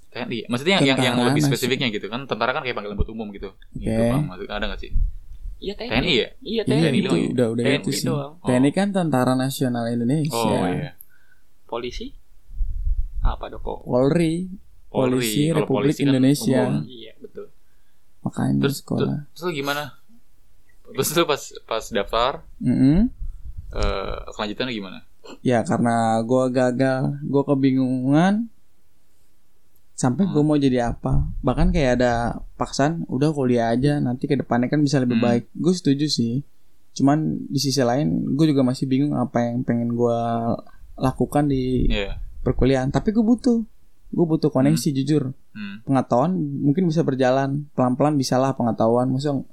Speaker 2: TNI. Maksudnya yang yang, lebih spesifiknya gitu kan tentara kan kayak panggilan buat umum gitu. Gitu,
Speaker 3: Oke.
Speaker 2: Bang. Maksud ada enggak sih?
Speaker 1: Iya TNI.
Speaker 2: TNI ya?
Speaker 1: Iya
Speaker 3: Iya
Speaker 1: TNI.
Speaker 3: itu
Speaker 2: doang.
Speaker 3: udah udah
Speaker 1: TNI
Speaker 3: itu sih.
Speaker 1: doang.
Speaker 3: TNI kan Tentara Nasional Indonesia.
Speaker 2: Oh iya.
Speaker 1: Polisi. Apa kok?
Speaker 3: Polri.
Speaker 2: Polri.
Speaker 3: Polisi
Speaker 2: Kalau
Speaker 3: Republik
Speaker 2: polisi kan
Speaker 3: Indonesia.
Speaker 2: umum.
Speaker 1: Iya betul.
Speaker 3: Makanya
Speaker 2: Terus,
Speaker 3: sekolah.
Speaker 2: terus lu gimana? Terus lu pas pas daftar
Speaker 3: Mm-mm.
Speaker 2: Eh kelanjutannya gimana?
Speaker 3: Ya karena gua gagal, gua kebingungan sampai gua
Speaker 2: Hmm.
Speaker 3: mau jadi apa. Bahkan kayak ada paksaan, udah kuliah aja, nanti ke depannya kan bisa lebih
Speaker 2: Hmm.
Speaker 3: baik. Gue setuju sih. Cuman di sisi lain, gue juga masih bingung apa yang pengen gua lakukan di
Speaker 2: Iya.
Speaker 3: perkuliahan. Tapi gue butuh, gue butuh koneksi jujur.
Speaker 2: Hmm.
Speaker 3: Pengetahuan mungkin bisa berjalan pelan-pelan bisa lah pengetahuan. Maksudnya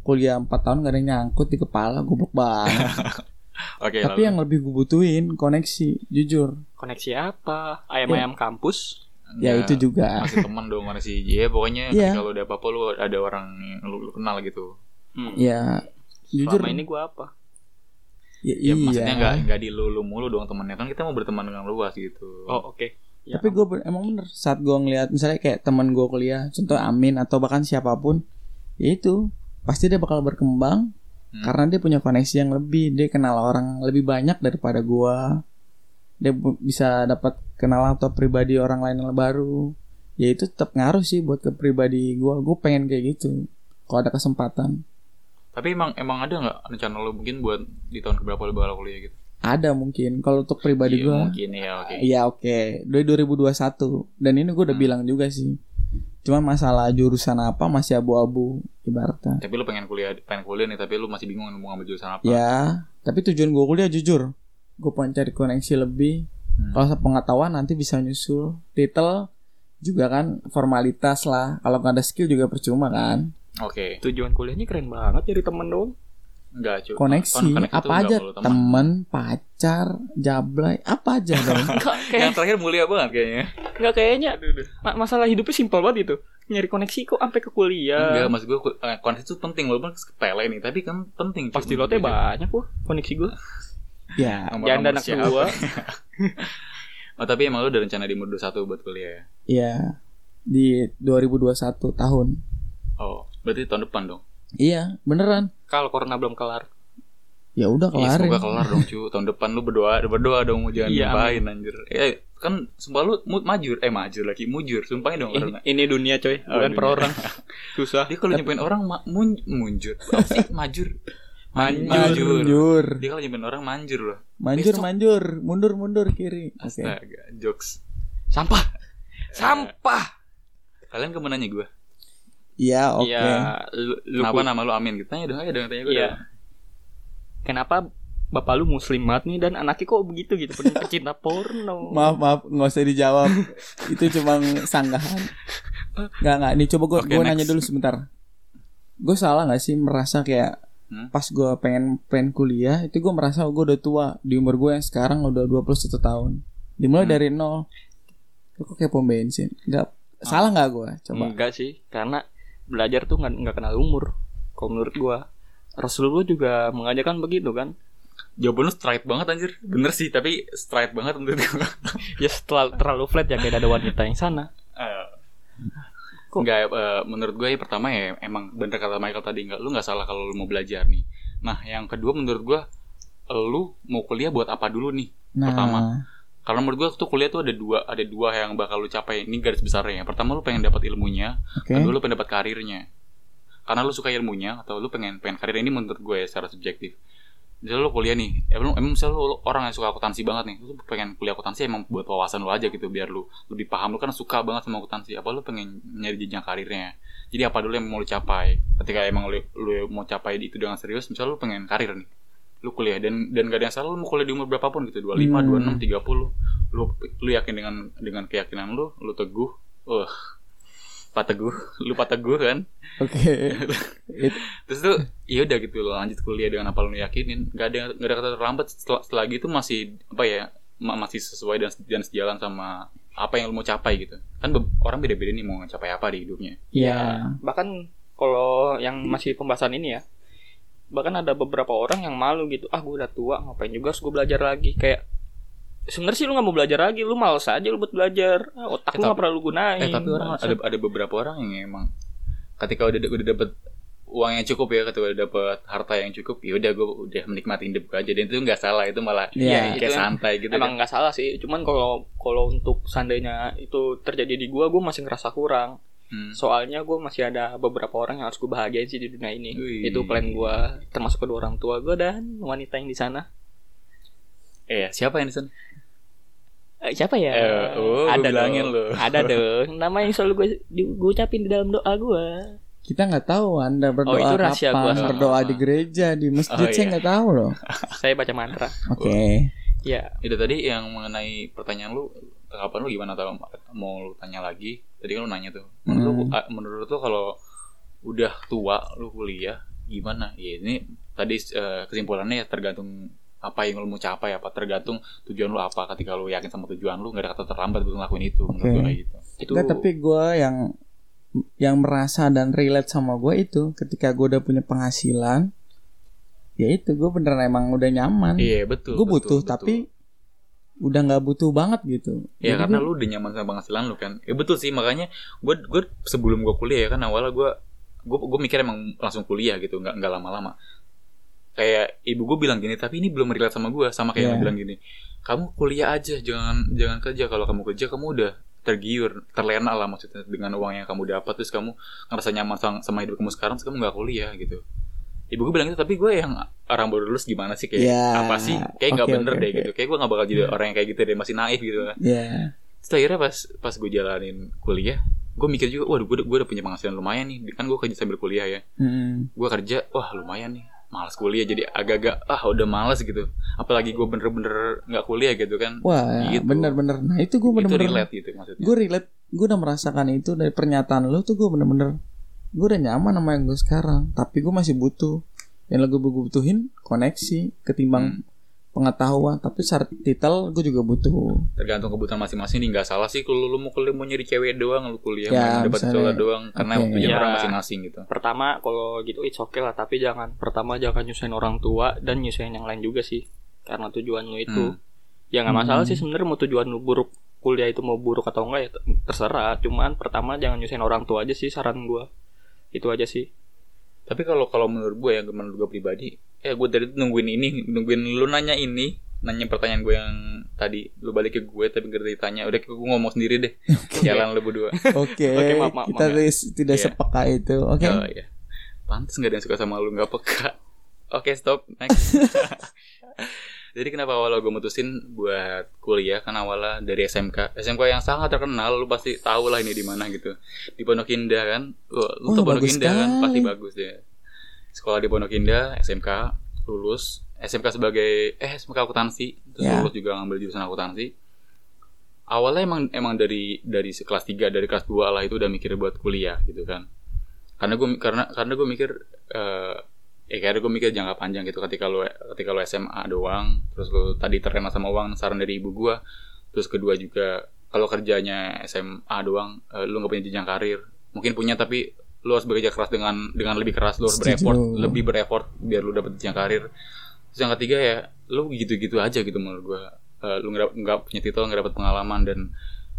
Speaker 3: kuliah 4 tahun gak ada yang nyangkut di kepala, goblok banget.
Speaker 2: Oke,
Speaker 3: Tapi
Speaker 2: lalu.
Speaker 3: yang lebih gue butuhin koneksi, jujur.
Speaker 1: Koneksi apa? Ayam-ayam kampus.
Speaker 3: Ya
Speaker 2: Enggak,
Speaker 3: itu juga.
Speaker 2: masih teman dong mana sih ya pokoknya
Speaker 3: Iya.
Speaker 2: kalau udah apa-apa lu ada orang yang lu, lu kenal gitu
Speaker 1: Hmm.
Speaker 3: Ya jujur.
Speaker 1: Selama ini gua apa?
Speaker 3: Ya,
Speaker 2: ya
Speaker 3: iya.
Speaker 2: maksudnya nggak nggak di lu, lu mulu doang temennya kan kita mau berteman dengan luas gitu
Speaker 1: Oh oke. Ya,
Speaker 3: Tapi gue emang bener saat gue ngeliat misalnya kayak teman gue kuliah, contoh Amin atau bahkan siapa pun, ya itu pasti dia bakal berkembang
Speaker 2: Hmm.
Speaker 3: karena dia punya koneksi yang lebih, dia kenal orang lebih banyak daripada gue, dia bisa dapat kenal atau pribadi orang lain yang baru, ya itu tetap ngaruh sih buat ke pribadi gue, gue pengen kayak gitu, kalau ada kesempatan.
Speaker 2: tapi emang emang ada nggak rencana lu mungkin buat di tahun keberapa lu bakal kuliah gitu
Speaker 3: Ada mungkin kalau untuk pribadi
Speaker 2: Iya,
Speaker 3: gue.
Speaker 2: mungkin ya oke
Speaker 3: Iya oke Dari 2021 Dan ini gue udah
Speaker 2: Hmm.
Speaker 3: bilang juga sih Cuman masalah jurusan apa masih abu-abu Ibaratnya.
Speaker 2: Tapi lu pengen kuliah pengen kuliah nih tapi lu masih bingung mau ngambil jurusan apa.
Speaker 3: Ya Tapi tujuan gue kuliah jujur. Gue pengen cari koneksi lebih.
Speaker 2: Hmm.
Speaker 3: Kalau pengetahuan nanti bisa nyusul. Titel juga kan formalitas lah. Kalau nggak ada skill juga percuma kan.
Speaker 2: Oke.
Speaker 1: Tujuan kuliahnya keren banget jadi temen dong.
Speaker 2: Enggak cuy
Speaker 3: Koneksi.
Speaker 2: Connect
Speaker 3: Apa aja. Temen Pacar Jablay. Apa aja dong?
Speaker 1: Enggak
Speaker 2: yang
Speaker 1: kayak
Speaker 2: terakhir mulia banget kayaknya.
Speaker 1: Enggak kayaknya ma- masalah hidupnya simpel banget itu. Nyari koneksi kok sampai ke kuliah.
Speaker 2: enggak maksud gue eh, koneksi itu penting walaupun sepele nih tapi kan penting cuy.
Speaker 1: Pasti lo teh banyak kok koneksi gua.
Speaker 3: Ya.
Speaker 1: Jangan anak dua.
Speaker 2: oh tapi emang lu udah rencana di umur 21 buat kuliah ya?
Speaker 3: Ya. Di 2021 tahun.
Speaker 2: Oh berarti tahun depan dong
Speaker 3: Iya beneran.
Speaker 1: Kalau corona belum kelar.
Speaker 3: Ya udah
Speaker 2: Iya,
Speaker 3: kelarin.
Speaker 2: semoga kelar dong cu. Tahun depan lu berdoa Berdoa dong Jangan
Speaker 1: Iya,
Speaker 2: lupain anjir. Eh kan Sumpah lu majur Eh majur lagi Mujur Sumpahin dong
Speaker 1: Ini,
Speaker 2: orang
Speaker 1: ini dunia coy,
Speaker 2: Oh,
Speaker 1: bukan per orang. Susah.
Speaker 2: Dia kalau nyampein orang ma- mun Munjur. Apa sih? Majur.
Speaker 1: Manjur.
Speaker 3: Manjur.
Speaker 2: Dia kalau nyampein orang manjur loh.
Speaker 3: Manjur
Speaker 2: Besok.
Speaker 3: manjur. Mundur mundur kiri. Oke.
Speaker 2: Astaga Jokes.
Speaker 1: Sampah. Sampah.
Speaker 2: Kalian ke mana nanya gue
Speaker 3: Iya oke.
Speaker 1: Iya, lu, lu
Speaker 2: Kenapa nama lu Amin? Gitu Tanya dong Ayo dong tanya gue
Speaker 1: Iya. Kenapa bapak lu muslim banget nih dan anaknya kok begitu gitu? Penuh pecinta porno.
Speaker 3: Maaf maaf nggak usah dijawab. Itu cuma sanggahan. Nggak nggak Nih coba gue
Speaker 2: Oke,
Speaker 3: gue
Speaker 2: next.
Speaker 3: nanya dulu sebentar. Gue salah nggak sih merasa kayak
Speaker 2: Hmm?
Speaker 3: Pas gue pengen pengen kuliah Itu gue merasa gue udah tua. Di umur gue yang sekarang udah 21 tahun. Dimulai
Speaker 2: Hmm.
Speaker 3: dari nol. Kok kayak pom bensin? Nggak Salah nggak gue Coba.
Speaker 1: Enggak sih, karena belajar tuh nggak nggak kenal umur. Kalau menurut gua, Rasulullah juga mengajarkan begitu kan.
Speaker 2: Jawaban lu straight banget anjir Bener sih Tapi straight banget menurut gue
Speaker 1: Ya setelah terlalu flat ya kayak ada wanita yang sana.
Speaker 2: Kok? Enggak, eh, menurut gue ya pertama ya emang bener kata Michael tadi enggak lu nggak salah kalau lu mau belajar nih. Nah, yang kedua menurut gue lu mau kuliah buat apa dulu nih?
Speaker 3: Nah
Speaker 2: Pertama. Karena menurut gue tuh kuliah tuh ada dua ada dua yang bakal lu capai. Ini garis besarnya. Yang pertama lu pengen dapat ilmunya,
Speaker 3: Oke
Speaker 2: kedua lu pengen dapat karirnya. Karena lu suka ilmunya atau lu pengen pengen karir ini menurut gue ya secara subjektif. Misalnya lu kuliah nih, emang, emang misalnya lu, lu orang yang suka akuntansi banget nih, lu pengen kuliah akuntansi emang buat wawasan lu aja gitu biar lu lebih paham lu kan suka banget sama akuntansi. Apa lu pengen nyari jenjang karirnya? Jadi apa dulu yang mau lu capai? Ketika emang lu, lu mau capai itu dengan serius, misalnya lu pengen karir nih. Lu kuliah dan dan gak ada yang salah lu mau kuliah di umur berapapun gitu, 25,
Speaker 3: Hmm.
Speaker 2: 26, 30. Lu lu yakin dengan dengan keyakinan lu, lu teguh. Uh, Pak Teguh lu Pak Teguh kan
Speaker 3: Oke. It-
Speaker 2: terus tuh ya udah gitu lo lanjut kuliah dengan apa lo yakinin nggak ada nggak ada kata terlambat setelah, setelah gitu masih apa ya ma- masih sesuai dan dan sejalan sama apa yang lo mau capai gitu kan orang beda-beda nih mau capai apa di hidupnya
Speaker 3: ya.
Speaker 1: bahkan kalau yang masih pembahasan ini ya bahkan ada beberapa orang yang malu gitu ah gue udah tua ngapain juga harus gue belajar lagi? Kayak sebenarnya sih lu nggak mau belajar lagi lu males aja lu buat belajar. Ah,
Speaker 2: Eh,
Speaker 1: otak lu nggak pernah lu gunain.
Speaker 2: eh tapi orang ada ada beberapa orang yang emang ketika udah udah dapet uang yang cukup ya ketika udah dapet harta yang cukup ya udah gue udah menikmati hidup gue aja. Dan itu nggak salah itu malah
Speaker 3: Iya,
Speaker 2: kayak
Speaker 1: itu em-
Speaker 2: santai gitu
Speaker 1: emang nggak salah sih. Cuman kalau kalau untuk seandainya itu terjadi di gua gua masih ngerasa kurang
Speaker 2: Hmm.
Speaker 1: soalnya gue masih ada beberapa orang yang harus gue bahagiain sih di dunia ini
Speaker 2: Wih.
Speaker 1: itu plan gua termasuk kedua orang tua gue dan wanita yang di sana
Speaker 2: eh siapa yang di sana
Speaker 1: Eh, siapa ya
Speaker 2: Eh, oh, bilangin
Speaker 1: dong.
Speaker 2: lu.
Speaker 1: ada dong nama yang selalu gue di, gue ucapin di dalam doa gue
Speaker 3: Kita nggak tahu Anda berdoa
Speaker 1: Oh, itu rahasia
Speaker 3: kapan,
Speaker 1: gua
Speaker 3: berdoa di gereja, di masjid
Speaker 2: Oh,
Speaker 3: saya
Speaker 2: iya.
Speaker 3: nggak tahu loh.
Speaker 1: saya baca mantra
Speaker 3: Oke.
Speaker 1: ya
Speaker 2: itu tadi yang mengenai pertanyaan lu kapan lu gimana tau mau lu tanya lagi tadi kan lu nanya tuh menurut lu
Speaker 3: Hmm.
Speaker 2: ah, menurut lu kalau udah tua lu kuliah gimana ya ini tadi eh, kesimpulannya ya tergantung apa yang lu mau capai apa tergantung tujuan lu apa ketika lu yakin sama tujuan lu nggak ada kata terlambat untuk ngelakuin itu menurut
Speaker 3: Oke.
Speaker 2: gua kayak gitu
Speaker 1: itu
Speaker 3: Nggak, tapi gue yang yang merasa dan relate sama gue itu ketika gue udah punya penghasilan, ya itu gue beneran emang udah nyaman.
Speaker 2: iya betul
Speaker 3: gue butuh
Speaker 2: betul.
Speaker 3: tapi udah nggak butuh banget gitu.
Speaker 2: Ya
Speaker 3: Jadi
Speaker 2: karena lu udah nyaman sama penghasilan lu kan. Ya betul sih makanya gue gue sebelum gue kuliah ya kan awalnya gue gue gue mikir emang langsung kuliah gitu nggak nggak lama-lama. Kayak ibu gue bilang gini tapi ini belum relate sama gue sama kayak
Speaker 3: Iya.
Speaker 2: yang bilang gini. Kamu kuliah aja jangan jangan kerja kalau kamu kerja kamu udah tergiur terlena lah maksudnya dengan uang yang kamu dapat terus kamu ngerasa nyaman sama, sama hidup kamu sekarang terus kamu nggak kuliah gitu. Ibu gue bilang gitu tapi gue yang orang baru lulus gimana sih kayak
Speaker 3: Ya,
Speaker 2: apa sih kayak nggak
Speaker 3: oke,
Speaker 2: bener
Speaker 3: oke,
Speaker 2: deh
Speaker 3: oke.
Speaker 2: gitu kayak gue nggak bakal jadi orang yang kayak gitu deh masih naif gitu kan
Speaker 3: Ya.
Speaker 2: Terus akhirnya pas pas gue jalanin kuliah, gue mikir juga, waduh gue, gue udah punya penghasilan lumayan nih. Kan gue kerja sambil kuliah ya.
Speaker 3: Hmm.
Speaker 2: Gue kerja, wah lumayan nih. Malas kuliah jadi agak-agak, ah udah malas gitu. Apalagi gue bener-bener nggak kuliah gitu kan.
Speaker 3: Wah,
Speaker 2: Gitu.
Speaker 3: bener-bener. Nah itu gue
Speaker 2: Itu
Speaker 3: bener-bener.
Speaker 2: relate gitu maksudnya.
Speaker 3: Gue relate. Gue udah merasakan itu dari pernyataan lu tuh gue bener-bener. Gue udah nyaman sama yang gue sekarang. Tapi gue masih butuh. Yang lagi gue butuhin koneksi ketimbang pengetahuan. Tapi syarat titel gue juga butuh.
Speaker 2: Tergantung kebutuhan masing-masing nih nggak salah sih kalau lu mau kuliah mau nyari cewek doang, lu kuliah
Speaker 3: Ya,
Speaker 2: mau dapat cowok doang karena
Speaker 3: Oke.
Speaker 2: tujuan
Speaker 1: Ya.
Speaker 2: orang masing-masing gitu.
Speaker 1: pertama kalau gitu it's okay lah tapi jangan pertama jangan nyusahin orang tua dan nyusahin yang lain juga sih karena tujuan lu itu
Speaker 2: Hmm.
Speaker 1: ya nggak masalah
Speaker 3: Hmm.
Speaker 1: sih sebenarnya mau tujuan lu buruk kuliah itu mau buruk atau enggak ya terserah cuman pertama jangan nyusahin orang tua aja sih saran gua itu aja sih
Speaker 2: Tapi kalau kalau menurut gue ya menurut gue pribadi, ya gue dari nungguin ini, nungguin lu nanya ini, nanya pertanyaan gue yang tadi lu balik ke gue tapi gak ditanya. Udah gue ngomong sendiri deh. Jalan lu berdua.
Speaker 3: Oke,
Speaker 1: Oke, maaf, maaf,
Speaker 3: kita
Speaker 1: maaf ya.
Speaker 3: tidak
Speaker 2: Iya.
Speaker 3: sepeka itu. Oke.
Speaker 2: Oh iya. Pantes gak ada yang suka sama lu nggak peka. Oke stop next. Jadi kenapa awalnya gue mutusin buat kuliah? Kan awalnya dari SMK SMK yang sangat terkenal lu pasti tahu lah ini di mana gitu. Di Pondok Indah kan? Wah, lu
Speaker 3: Wah,
Speaker 2: tau Pondok Indah kan? Pasti bagus ya sekolah di Pondok Indah SMK lulus. SMK sebagai eh SMK akuntansi. Terus
Speaker 3: Ya.
Speaker 2: lulus juga ngambil jurusan akuntansi. Awalnya emang emang dari dari kelas 3 dari kelas 2 lah itu udah mikir buat kuliah gitu kan. Karena gue karena karena gue mikir eh ya karena gue mikir jangka panjang gitu. Ketika lo ketika lo SMA doang terus lo tadi terkena sama uang saran dari ibu gue terus kedua juga kalau kerjanya SMA doang eh, lu nggak punya jenjang karir. Mungkin punya tapi lu harus bekerja keras dengan dengan lebih keras. Lu harus
Speaker 3: Setuju.
Speaker 2: bereffort lebih bereffort biar lu dapet jenjang karir. Terus yang ketiga ya lu gitu-gitu aja gitu menurut gue Eh, lu nggak nggak punya titel nggak dapet pengalaman dan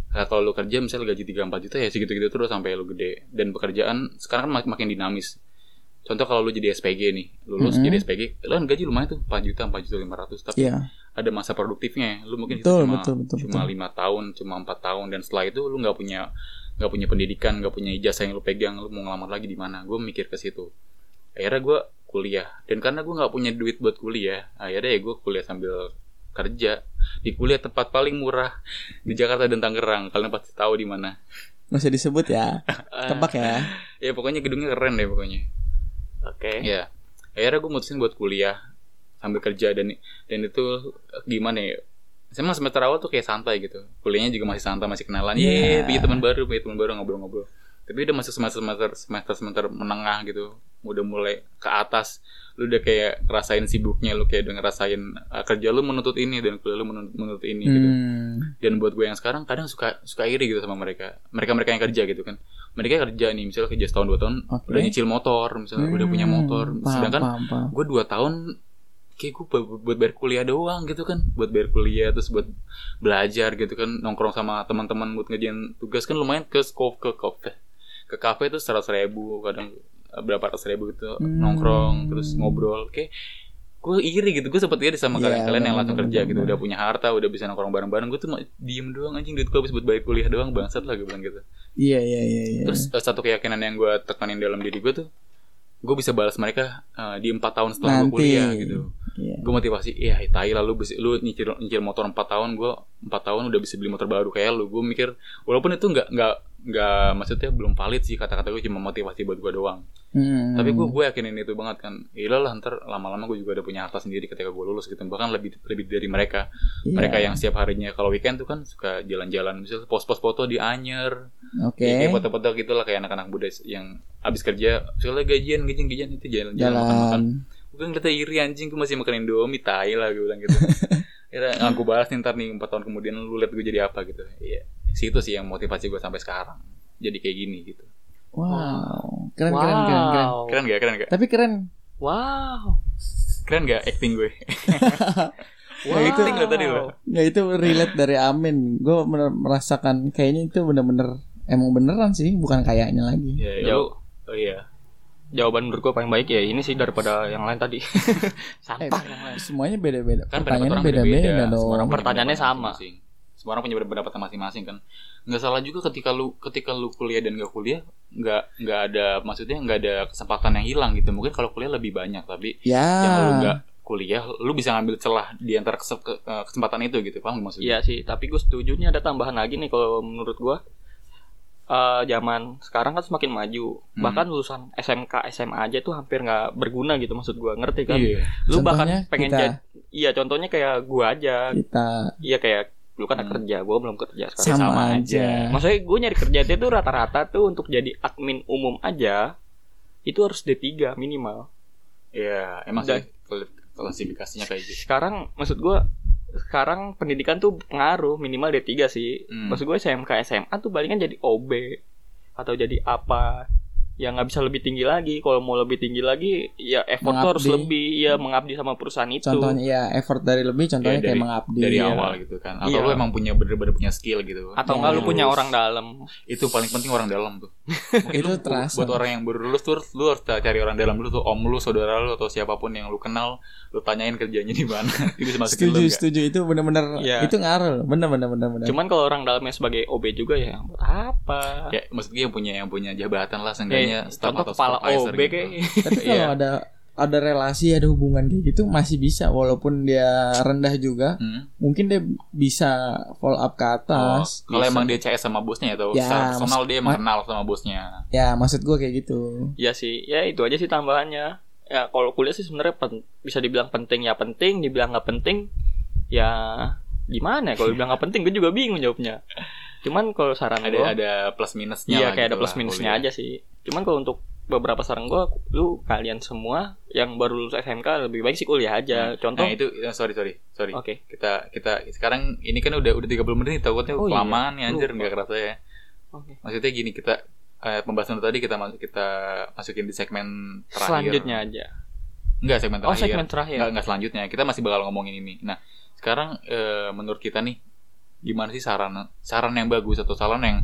Speaker 2: eh, kalau lu kerja misalnya gaji 3 4 juta ya segitu-gitu terus sampai lu gede. Dan pekerjaan sekarang kan mak- makin dinamis contoh kalau lu jadi SPG nih lulus
Speaker 3: Mhm.
Speaker 2: jadi SPG lu kan gaji lumayan tuh 4 juta 4 juta 500 tapi
Speaker 3: Iya.
Speaker 2: ada masa produktifnya lu mungkin
Speaker 3: Betul,
Speaker 2: cuma
Speaker 3: betul, betul,
Speaker 2: cuma lima tahun cuma empat tahun dan setelah itu lu nggak punya nggak punya pendidikan nggak punya ijazah yang lu pegang lu mau ngelamar lagi di mana gue mikir ke situ akhirnya gue kuliah dan karena gue nggak punya duit buat kuliah akhirnya ya gue kuliah sambil kerja di kuliah tempat paling murah di Jakarta dan Tangerang kalian pasti tahu di mana
Speaker 3: usah disebut ya. Tebak ya.
Speaker 2: ya pokoknya gedungnya keren deh pokoknya
Speaker 1: oke
Speaker 2: Ya, akhirnya gue mutusin buat kuliah sambil kerja dan dan itu gimana ya? Saya mah semester awal tuh kayak santai gitu. Kuliahnya juga masih santai, masih kenalan.
Speaker 3: Iya.
Speaker 2: Iya, punya teman baru, punya teman baru ngobrol-ngobrol. tapi udah masuk semester semester semester semester menengah gitu udah mulai ke atas lu udah kayak ngerasain sibuknya lu kayak udah ngerasain uh, kerja lu menuntut ini dan kuliah lu menuntut, menuntut ini gitu.
Speaker 3: Hmm.
Speaker 2: dan buat gue yang sekarang kadang suka suka iri gitu sama mereka. Mereka mereka yang kerja gitu kan. Mereka kerja nih misalnya kerja setahun dua tahun
Speaker 3: Oke.
Speaker 2: udah nyicil motor misalnya udah punya
Speaker 3: Hmm,
Speaker 2: motor.
Speaker 3: paham,
Speaker 2: sedangkan
Speaker 3: paham, paham.
Speaker 2: gue dua tahun kayak gue buat, bayar kuliah doang gitu kan. Buat bayar kuliah terus buat belajar gitu kan. Nongkrong sama teman-teman buat ngerjain tugas kan lumayan ke skop ke kafe. Ke kafe itu seratus ribu kadang berapa ratus ribu gitu
Speaker 3: Hmm.
Speaker 2: nongkrong terus ngobrol kayak gue iri gitu gue sempet iri sama
Speaker 3: Iya,
Speaker 2: kalian-kalian yang langsung
Speaker 3: bener,
Speaker 2: kerja gitu
Speaker 3: bener.
Speaker 2: udah punya harta udah bisa nongkrong bareng-bareng gue tuh diem doang anjing duit gue habis buat bayar kuliah doang bangsat lah gue bilang gitu
Speaker 3: Iya iya iya iya.
Speaker 2: Terus eh, satu keyakinan yang gue tekanin dalam diri gue tuh, gue bisa balas mereka eh, di empat tahun setelah gue kuliah gitu.
Speaker 3: Iya.
Speaker 2: Gue motivasi, iya tai lah lu, bisa, lu nyicil, nyicil motor empat tahun, gue empat tahun udah bisa beli motor baru kayak lu. Gue mikir, walaupun itu nggak nggak nggak maksudnya belum valid sih kata-kata gue cuma motivasi buat gue doang.
Speaker 3: Hmm.
Speaker 2: Tapi gue gue yakinin itu banget kan. Iya lah ntar lama-lama gue juga udah punya harta sendiri ketika gue lulus gitu. Bahkan lebih lebih dari mereka.
Speaker 3: Iya.
Speaker 2: Mereka yang setiap harinya kalau weekend tuh kan suka jalan-jalan, misalnya post-post foto di Anyer,
Speaker 3: Oke.
Speaker 2: Ya, kayak foto-foto gitu lah kayak anak-anak muda yang abis kerja soalnya gajian gajian gajian itu jalan-jalan makan-makan gue ngeliatnya iri anjing gue masih makan indomie tai lah gue bilang gitu Kira nggak gue balas nih ntar nih 4 tahun kemudian lu lihat gue jadi apa gitu iya situ sih yang motivasi gue sampai sekarang jadi kayak gini gitu
Speaker 3: Wow. Keren keren keren keren.
Speaker 1: Wow.
Speaker 2: keren gak keren gak
Speaker 3: Tapi keren.
Speaker 1: Wow.
Speaker 2: keren gak acting gue
Speaker 1: Wow.
Speaker 2: Ya, acting lo tadi lo
Speaker 3: Ya itu relate dari Amin. Gue merasakan kayaknya itu bener-bener emang beneran sih, bukan kayaknya lagi.
Speaker 2: ya, ya,
Speaker 1: Jauh.
Speaker 2: oh iya
Speaker 1: Jawaban menurut gue paling baik ya ini sih daripada yang lain tadi.
Speaker 3: Eh,
Speaker 1: Sampah yang lain.
Speaker 3: semuanya beda-beda.
Speaker 2: kan orang
Speaker 3: beda-beda
Speaker 2: beda-beda
Speaker 1: Pertanyaannya sama.
Speaker 2: masing-masing. Semua orang punya pendapat masing-masing kan nggak salah juga ketika lu ketika lu kuliah dan nggak kuliah nggak nggak ada maksudnya nggak ada kesempatan yang hilang gitu mungkin kalau kuliah lebih banyak tapi
Speaker 3: Ya.
Speaker 2: yang lu nggak kuliah lu bisa ngambil celah di antara eh, kesempatan itu gitu paham maksudnya
Speaker 1: Iya sih, tapi gue setuju nih ada tambahan lagi nih kalau menurut gue. Eh zaman sekarang kan semakin maju.
Speaker 2: Hmm.
Speaker 1: Bahkan lulusan SMK, SMA aja tuh hampir nggak berguna gitu maksud gue. Ngerti kan?
Speaker 2: iya
Speaker 1: Lu
Speaker 3: Contohnya
Speaker 1: bahkan pengen
Speaker 3: kita.
Speaker 1: jadi Iya, contohnya kayak gue aja.
Speaker 3: Kita
Speaker 1: Iya kayak lu kan
Speaker 2: Hmm.
Speaker 1: kerja, gue belum kerja sekarang.
Speaker 3: sama,
Speaker 2: sama
Speaker 3: aja.
Speaker 2: aja.
Speaker 1: Maksudnya gue nyari kerja itu rata-rata tuh untuk jadi admin umum aja itu harus D3 minimal.
Speaker 2: iya emang
Speaker 1: Dan-
Speaker 2: sih klasifikasinya kayak gitu
Speaker 1: Sekarang maksud gue sekarang pendidikan tuh pengaruh minimal D3 sih.
Speaker 2: Hmm.
Speaker 1: Maksud gue SMK SMA tuh palingan jadi OB atau jadi apa yang nggak bisa lebih tinggi lagi. Kalau mau lebih tinggi lagi ya effort tuh harus
Speaker 3: Mengabdi.
Speaker 1: lebih ya mengabdi sama perusahaan itu.
Speaker 3: Contohnya ya effort dari lebih contohnya
Speaker 2: Ya,
Speaker 3: kayak
Speaker 2: dari-
Speaker 3: mengabdi.
Speaker 2: dari
Speaker 3: ya.
Speaker 2: awal gitu kan atau
Speaker 1: Iya.
Speaker 2: lu emang punya bener-bener punya skill gitu
Speaker 1: atau
Speaker 3: Ya,
Speaker 1: enggak lu
Speaker 3: lulus.
Speaker 1: punya orang dalam.
Speaker 2: itu paling penting orang dalam tuh Mungkin
Speaker 3: Itu
Speaker 2: lu
Speaker 3: terasa.
Speaker 2: buat orang yang baru lulus tuh lu harus cari orang dalam dulu tuh om lu saudara lu atau siapa pun yang lu kenal lu tanyain kerjanya di mana itu bisa masukin lu
Speaker 3: Setuju, setuju itu bener-bener
Speaker 1: Iya.
Speaker 3: itu ngaruh, bener-bener bener-bener.
Speaker 1: Cuman kalau orang dalamnya sebagai OB juga ya apa?
Speaker 2: ya maksudnya yang punya yang punya jabatan lah seenggaknya
Speaker 1: Ya,
Speaker 2: staff
Speaker 1: contoh kepala OB
Speaker 2: gitu.
Speaker 1: kayak
Speaker 3: Tapi kalau
Speaker 2: Iya.
Speaker 3: ada ada relasi, ada hubungan kayak gitu masih bisa walaupun dia rendah juga,
Speaker 2: Hmm.
Speaker 3: mungkin dia bisa follow up ke
Speaker 2: Oh,
Speaker 3: atas.
Speaker 2: kalau
Speaker 3: Bisa.
Speaker 2: emang dia CS sama bosnya atau
Speaker 3: Ya,
Speaker 2: secara personal dia
Speaker 3: ma-
Speaker 2: emang kenal sama bosnya
Speaker 3: Ya, maksud gue kayak gitu.
Speaker 1: Ya sih, ya itu aja sih tambahannya. Ya kalau kuliah sih sebenarnya pen- bisa dibilang penting ya penting, dibilang nggak penting ya gimana? ya? Kalau dibilang nggak penting, gue juga bingung jawabnya. Cuman kalau saran
Speaker 2: ada
Speaker 1: gue,
Speaker 2: ada plus minusnya
Speaker 1: iya kayak ada
Speaker 2: gitu
Speaker 1: plus
Speaker 2: lah
Speaker 1: minusnya
Speaker 2: kuliah.
Speaker 1: aja sih. Cuman kalau untuk beberapa saran gue, lu kalian semua yang baru lulus SMK lebih baik sih kuliah aja. Contoh,
Speaker 2: nah itu ya, sorry sorry sorry
Speaker 1: oke,
Speaker 2: kita kita sekarang ini kan udah udah 30 menit nih takutnya
Speaker 1: Oh, iya.
Speaker 2: kelamaan ya anjir nggak kerasa ya
Speaker 1: oke.
Speaker 2: maksudnya gini kita eh, pembahasan tadi kita kita masukin di segmen terakhir
Speaker 1: Selanjutnya aja.
Speaker 2: enggak segmen
Speaker 1: Oh
Speaker 2: terakhir
Speaker 1: segmen terakhir.
Speaker 2: enggak enggak selanjutnya kita masih bakal ngomongin ini nah sekarang eh, menurut kita nih gimana sih saran saran yang bagus atau saran yang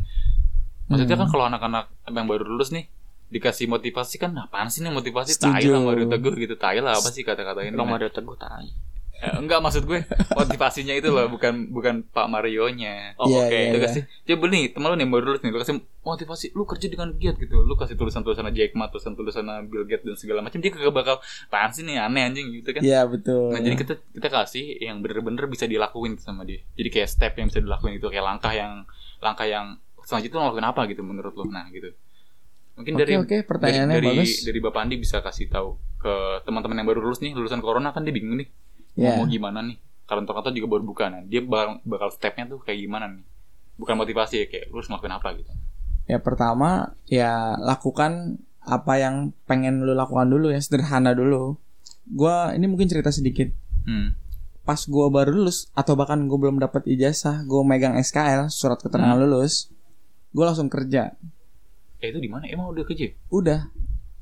Speaker 2: maksudnya
Speaker 3: Hmm.
Speaker 2: kan kalau anak-anak yang baru lulus nih dikasih motivasi kan apaan sih nih motivasi tai lah Mario Teguh gitu tai lah apa sih kata-kata ini
Speaker 1: Mario Teguh tai.
Speaker 2: Eh, enggak maksud gue motivasinya itu loh bukan bukan Pak Mario nya
Speaker 1: Oh,
Speaker 3: Iya,
Speaker 1: oke.
Speaker 3: iya,
Speaker 2: Lu
Speaker 3: iya.
Speaker 2: kasih coba nih temen lu nih baru lulus nih lu kasih motivasi lu kerja dengan giat gitu lu kasih tulisan-tulisan Jack Ma tulisan-tulisan Bill Gates dan segala macam dia kagak bakal apaan sih nih aneh anjing gitu kan
Speaker 3: Iya, betul.
Speaker 2: nah jadi kita kita kasih yang bener-bener bisa dilakuin sama dia jadi kayak step yang bisa dilakuin itu kayak langkah yang langkah yang selanjutnya lu ngelakuin apa gitu menurut lu nah gitu mungkin
Speaker 3: Oke,
Speaker 2: dari
Speaker 3: oke,
Speaker 2: dari
Speaker 3: pertanyaannya
Speaker 2: dari,
Speaker 3: bagus.
Speaker 2: dari Bapak Andi bisa kasih tahu ke teman-teman yang baru lulus nih lulusan corona kan dia bingung nih
Speaker 3: Ya.
Speaker 2: mau gimana nih kantor-kantor juga baru buka nah dia bakal, bakal stepnya tuh kayak gimana nih bukan motivasi ya kayak lu harus ngelakuin apa gitu
Speaker 3: Ya pertama ya lakukan apa yang pengen lu lakukan dulu ya sederhana dulu. Gua ini mungkin cerita sedikit.
Speaker 2: Hmm.
Speaker 3: Pas gua baru lulus atau bahkan gue belum dapat ijazah, gue megang SKL surat keterangan
Speaker 2: Hmm.
Speaker 3: lulus, gue langsung kerja.
Speaker 2: Eh itu di mana? Emang udah kerja?
Speaker 3: Udah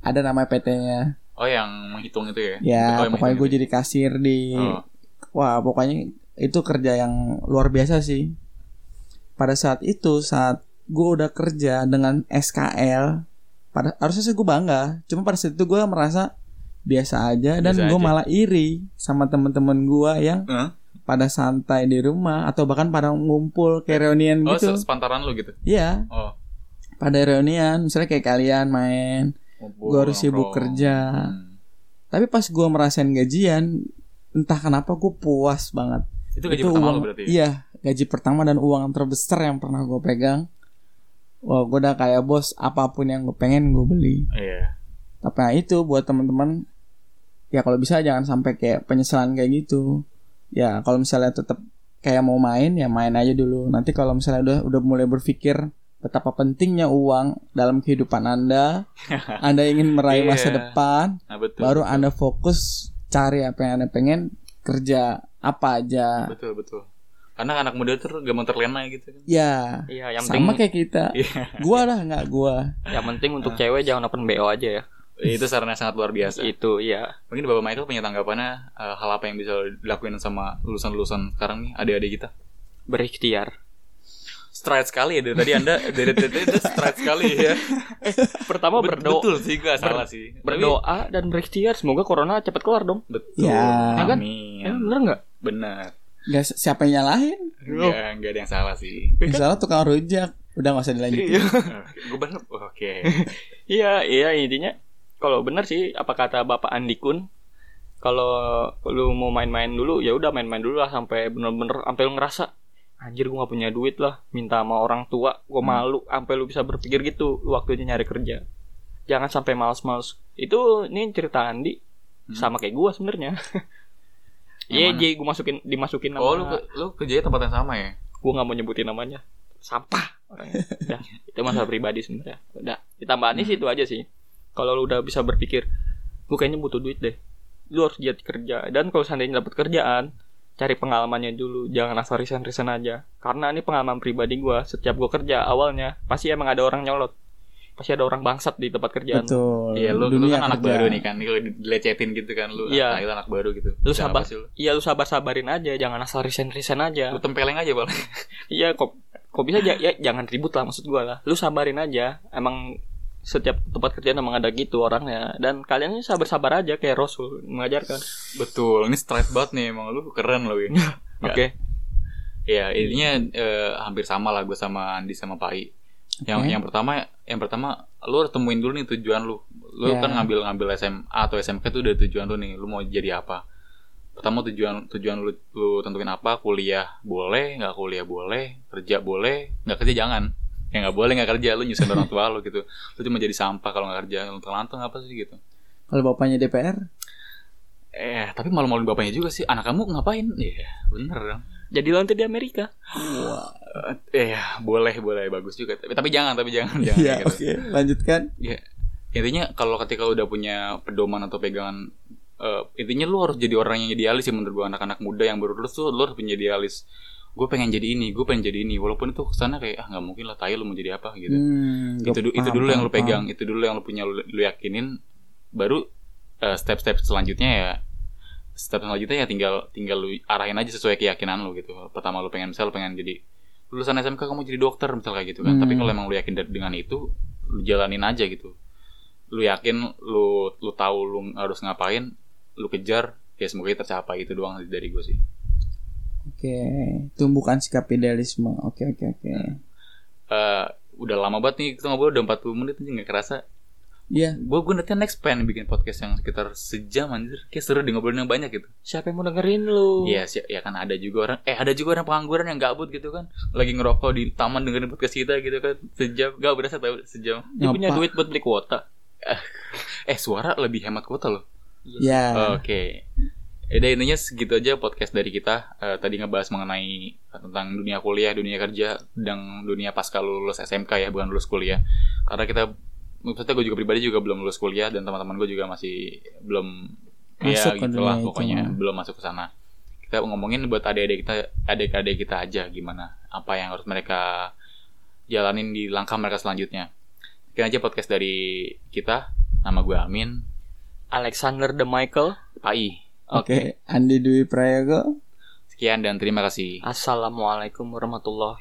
Speaker 3: ada nama PT-nya.
Speaker 2: Oh yang menghitung itu ya?
Speaker 3: Ya
Speaker 2: Oh,
Speaker 3: pokoknya gue jadi kasir di
Speaker 2: Oh.
Speaker 3: Wah, pokoknya itu kerja yang luar biasa sih. Pada saat itu, saat gue udah kerja dengan SKL, pada harusnya sih gue bangga. Cuma pada saat itu gue merasa biasa aja dan gue malah iri sama temen-temen gue yang
Speaker 2: Hah?
Speaker 3: pada santai di rumah atau bahkan pada ngumpul kayak reunian
Speaker 2: Oh,
Speaker 3: gitu.
Speaker 2: se- sepantaran lu gitu.
Speaker 3: Iya,
Speaker 2: Oh.
Speaker 3: pada reunian, misalnya kayak kalian main. Gua harus sibuk kerja.
Speaker 2: Hmm.
Speaker 3: Tapi pas gue merasain gajian, entah kenapa gue puas banget.
Speaker 2: Itu gaji
Speaker 3: itu
Speaker 2: pertama
Speaker 3: uang,
Speaker 2: lu berarti. ya?
Speaker 3: Iya, gaji pertama dan uang terbesar yang pernah gue pegang. Wah, gue udah kayak bos, apa pun yang gue pengen gue beli.
Speaker 2: Iya.
Speaker 3: Tapi nah itu buat teman-teman, ya kalau bisa jangan sampai kayak penyesalan kayak gitu. Ya kalau misalnya tetap kayak mau main, ya main aja dulu. Nanti kalau misalnya udah udah mulai berpikir betapa pentingnya uang dalam kehidupan anda, anda ingin meraih masa
Speaker 2: Iya.
Speaker 3: depan,
Speaker 2: Nah, betul.
Speaker 3: baru
Speaker 2: betul.
Speaker 3: anda fokus cari apa yang anda pengen, kerja apa aja.
Speaker 2: Betul, betul. Karena anak muda tuh gampang terlena gitu kan.
Speaker 3: Ya,
Speaker 1: Iya, yang
Speaker 3: sama
Speaker 1: penting
Speaker 3: kayak kita.
Speaker 2: Iya.
Speaker 3: Gua lah nggak gua.
Speaker 1: yang penting untuk cewek jangan open BO aja ya.
Speaker 2: itu saran yang sangat luar biasa.
Speaker 1: Itu iya.
Speaker 2: Mungkin Bapak Michael punya tanggapannya eh, hal apa yang bisa dilakuin sama lulusan-lulusan sekarang nih, adik-adik kita.
Speaker 1: Berikhtiar.
Speaker 2: Straight sekali ya dari tadi Anda dari tadi itu straight sekali ya.
Speaker 1: Pertama
Speaker 2: Bet-
Speaker 1: berdoa
Speaker 2: Betul sih, gak salah sih. Tapi-
Speaker 1: berdoa dan berikhtiar semoga corona cepat kelar dong.
Speaker 2: betul.
Speaker 3: Ya.
Speaker 1: Ya kan?
Speaker 2: Amin.
Speaker 1: Ya, bener nggak?
Speaker 2: Benar.
Speaker 3: Gak siapa yang nyalahin?
Speaker 2: Enggak, enggak ada yang salah sih.
Speaker 3: Misalnya tukang rujak. Udah gak usah dilanjutin.
Speaker 2: Gue bener. Oke.
Speaker 1: Iya, iya intinya kalau benar sih apa kata Bapak Andi Kun kalau lu mau main-main dulu ya udah main-main dulu lah sampai bener-bener sampai lu ngerasa anjir gua gak punya duit lah. Minta sama orang tua gua
Speaker 2: Hmm.
Speaker 1: malu sampai lu bisa berpikir gitu lu waktunya nyari kerja. Jangan sampai males-males. Itu ini cerita Andi.
Speaker 2: Hmm.
Speaker 1: sama kayak gua sebenarnya. Iya jadi gua masukin dimasukin nama
Speaker 2: Oh, lu ke- lu kerjanya tempat yang sama ya?
Speaker 1: gua nggak mau nyebutin namanya. Sampah udah itu masalah pribadi sebenarnya. Udah ditambahin sih itu aja sih. Kalau lu udah bisa berpikir gua kayaknya butuh duit deh. Lu harus giat kerja. Dan kalau seandainya dapat kerjaan cari pengalamannya dulu jangan asal resign resign aja karena ini pengalaman pribadi gua setiap gua kerja awalnya pasti emang ada orang nyolot pasti ada orang bangsat di tempat kerjaan
Speaker 3: Betul.
Speaker 2: Iya, lu, lu kan anak
Speaker 3: kerja.
Speaker 2: baru nih kan. Lu dilecetin gitu kan lu.
Speaker 1: Iya.
Speaker 2: Nah, anak baru gitu.
Speaker 1: Lu sabar.
Speaker 2: apa sih lu?
Speaker 1: iya lu sabar sabarin aja jangan asal resign resign aja
Speaker 2: Lu tempeleng aja, Bang.
Speaker 1: Iya kok kok bisa ya, ya jangan ribut lah maksud gua lah. Lu sabarin aja. Emang setiap tempat kerjaan emang ada gitu orangnya dan kalian ini sabar-sabar aja kayak Rasul mengajarkan.
Speaker 2: Betul. Ini straight banget nih emang lu keren lu ya.
Speaker 1: Oke.
Speaker 2: Iya, intinya eh, hampir sama lah gue sama Andi sama Pai. Yang
Speaker 3: Oke.
Speaker 2: yang pertama yang pertama lu harus temuin dulu nih tujuan lu. Lu
Speaker 3: Ya.
Speaker 2: kan ngambil ngambil SMA atau SMK itu udah tujuan lu nih. Lu mau jadi apa? Pertama tujuan tujuan lu lu tentuin apa? Kuliah boleh, nggak kuliah boleh, kerja boleh, nggak kerja jangan. Ya nggak boleh nggak kerja lu nyusahin orang tua lu gitu. Lu cuma jadi sampah kalau nggak kerja, lu lantung apa sih gitu.
Speaker 3: Kalau bapaknya DPR,
Speaker 2: Eh, tapi malu-maluin bapaknya juga sih. Anak kamu ngapain? Iya, bener dong.
Speaker 1: Jadi lantai di Amerika.
Speaker 2: Eh, boleh, boleh, bagus juga. Tapi, tapi jangan, tapi jangan, jangan
Speaker 3: Iya,
Speaker 2: gitu.
Speaker 3: oke. Lanjutkan.
Speaker 2: Ya, intinya kalau ketika lu udah punya pedoman atau pegangan, eh, intinya lu harus jadi orang yang idealis sih menurut gua anak-anak muda yang baru lulus tuh lu harus punya idealis. Gue pengen jadi ini, gue pengen jadi ini, walaupun itu ke sana kayak ah nggak mungkin lah, tayo lu mau jadi apa gitu.
Speaker 3: Hmm,
Speaker 2: itu
Speaker 3: gua
Speaker 2: itu
Speaker 3: paham,
Speaker 2: dulu yang lu
Speaker 3: paham,
Speaker 2: pegang, itu dulu yang lu punya lu, lu yakinin, baru eh, step-step selanjutnya ya step selanjutnya ya tinggal tinggal lu arahin aja sesuai keyakinan lu gitu. Pertama lu pengen misal pengen jadi lulusan SMK kamu jadi dokter misal kayak gitu kan.
Speaker 3: Hmm.
Speaker 2: Tapi kalau emang lu yakin de- dengan itu, lu jalanin aja gitu. Lu yakin lu lu tahu lu harus ngapain, lu kejar, ya semoga tercapai itu doang dari gue sih.
Speaker 3: Oke, tumbuhkan sikap idealisme. Oke, oke, oke.
Speaker 2: Eh udah lama banget nih kita ngobrol udah 40 menit aja nggak kerasa.
Speaker 3: Iya,
Speaker 2: Gue gue nanti next pengen bikin podcast yang sekitar sejam anjir. Kayak seru di ngobrolin yang banyak gitu.
Speaker 1: Siapa yang mau dengerin lu?
Speaker 2: Iya sih, ya kan ada juga orang eh ada juga orang pengangguran yang gabut gitu kan. Lagi ngerokok di taman dengerin podcast kita gitu kan. Sejam, gak berasa tau sejam.
Speaker 1: Dia punya duit buat beli kuota.
Speaker 2: Eh suara lebih hemat kuota loh.
Speaker 3: ya.
Speaker 2: Oke. Udah intinya segitu aja podcast dari kita. Eh, tadi ngebahas mengenai tentang dunia kuliah, dunia kerja, dan dunia pasca lulus SMK ya, bukan lulus kuliah. Karena kita, maksudnya gue juga pribadi juga belum lulus kuliah dan teman-teman gue juga masih belum
Speaker 3: Masuk
Speaker 2: ya
Speaker 3: ke
Speaker 2: gitulah
Speaker 3: dunia itu,
Speaker 2: pokoknya
Speaker 3: mah.
Speaker 2: belum masuk ke sana. Kita ngomongin buat adik-adik kita, adik-adik kita aja gimana, apa yang harus mereka jalanin di langkah mereka selanjutnya. Sekian aja podcast dari kita. Nama gue Amin,
Speaker 1: Alexander the Michael.
Speaker 2: Pak
Speaker 3: Oke, Andi Dwi Prayogo.
Speaker 2: Sekian dan terima kasih.
Speaker 1: Assalamualaikum warahmatullahi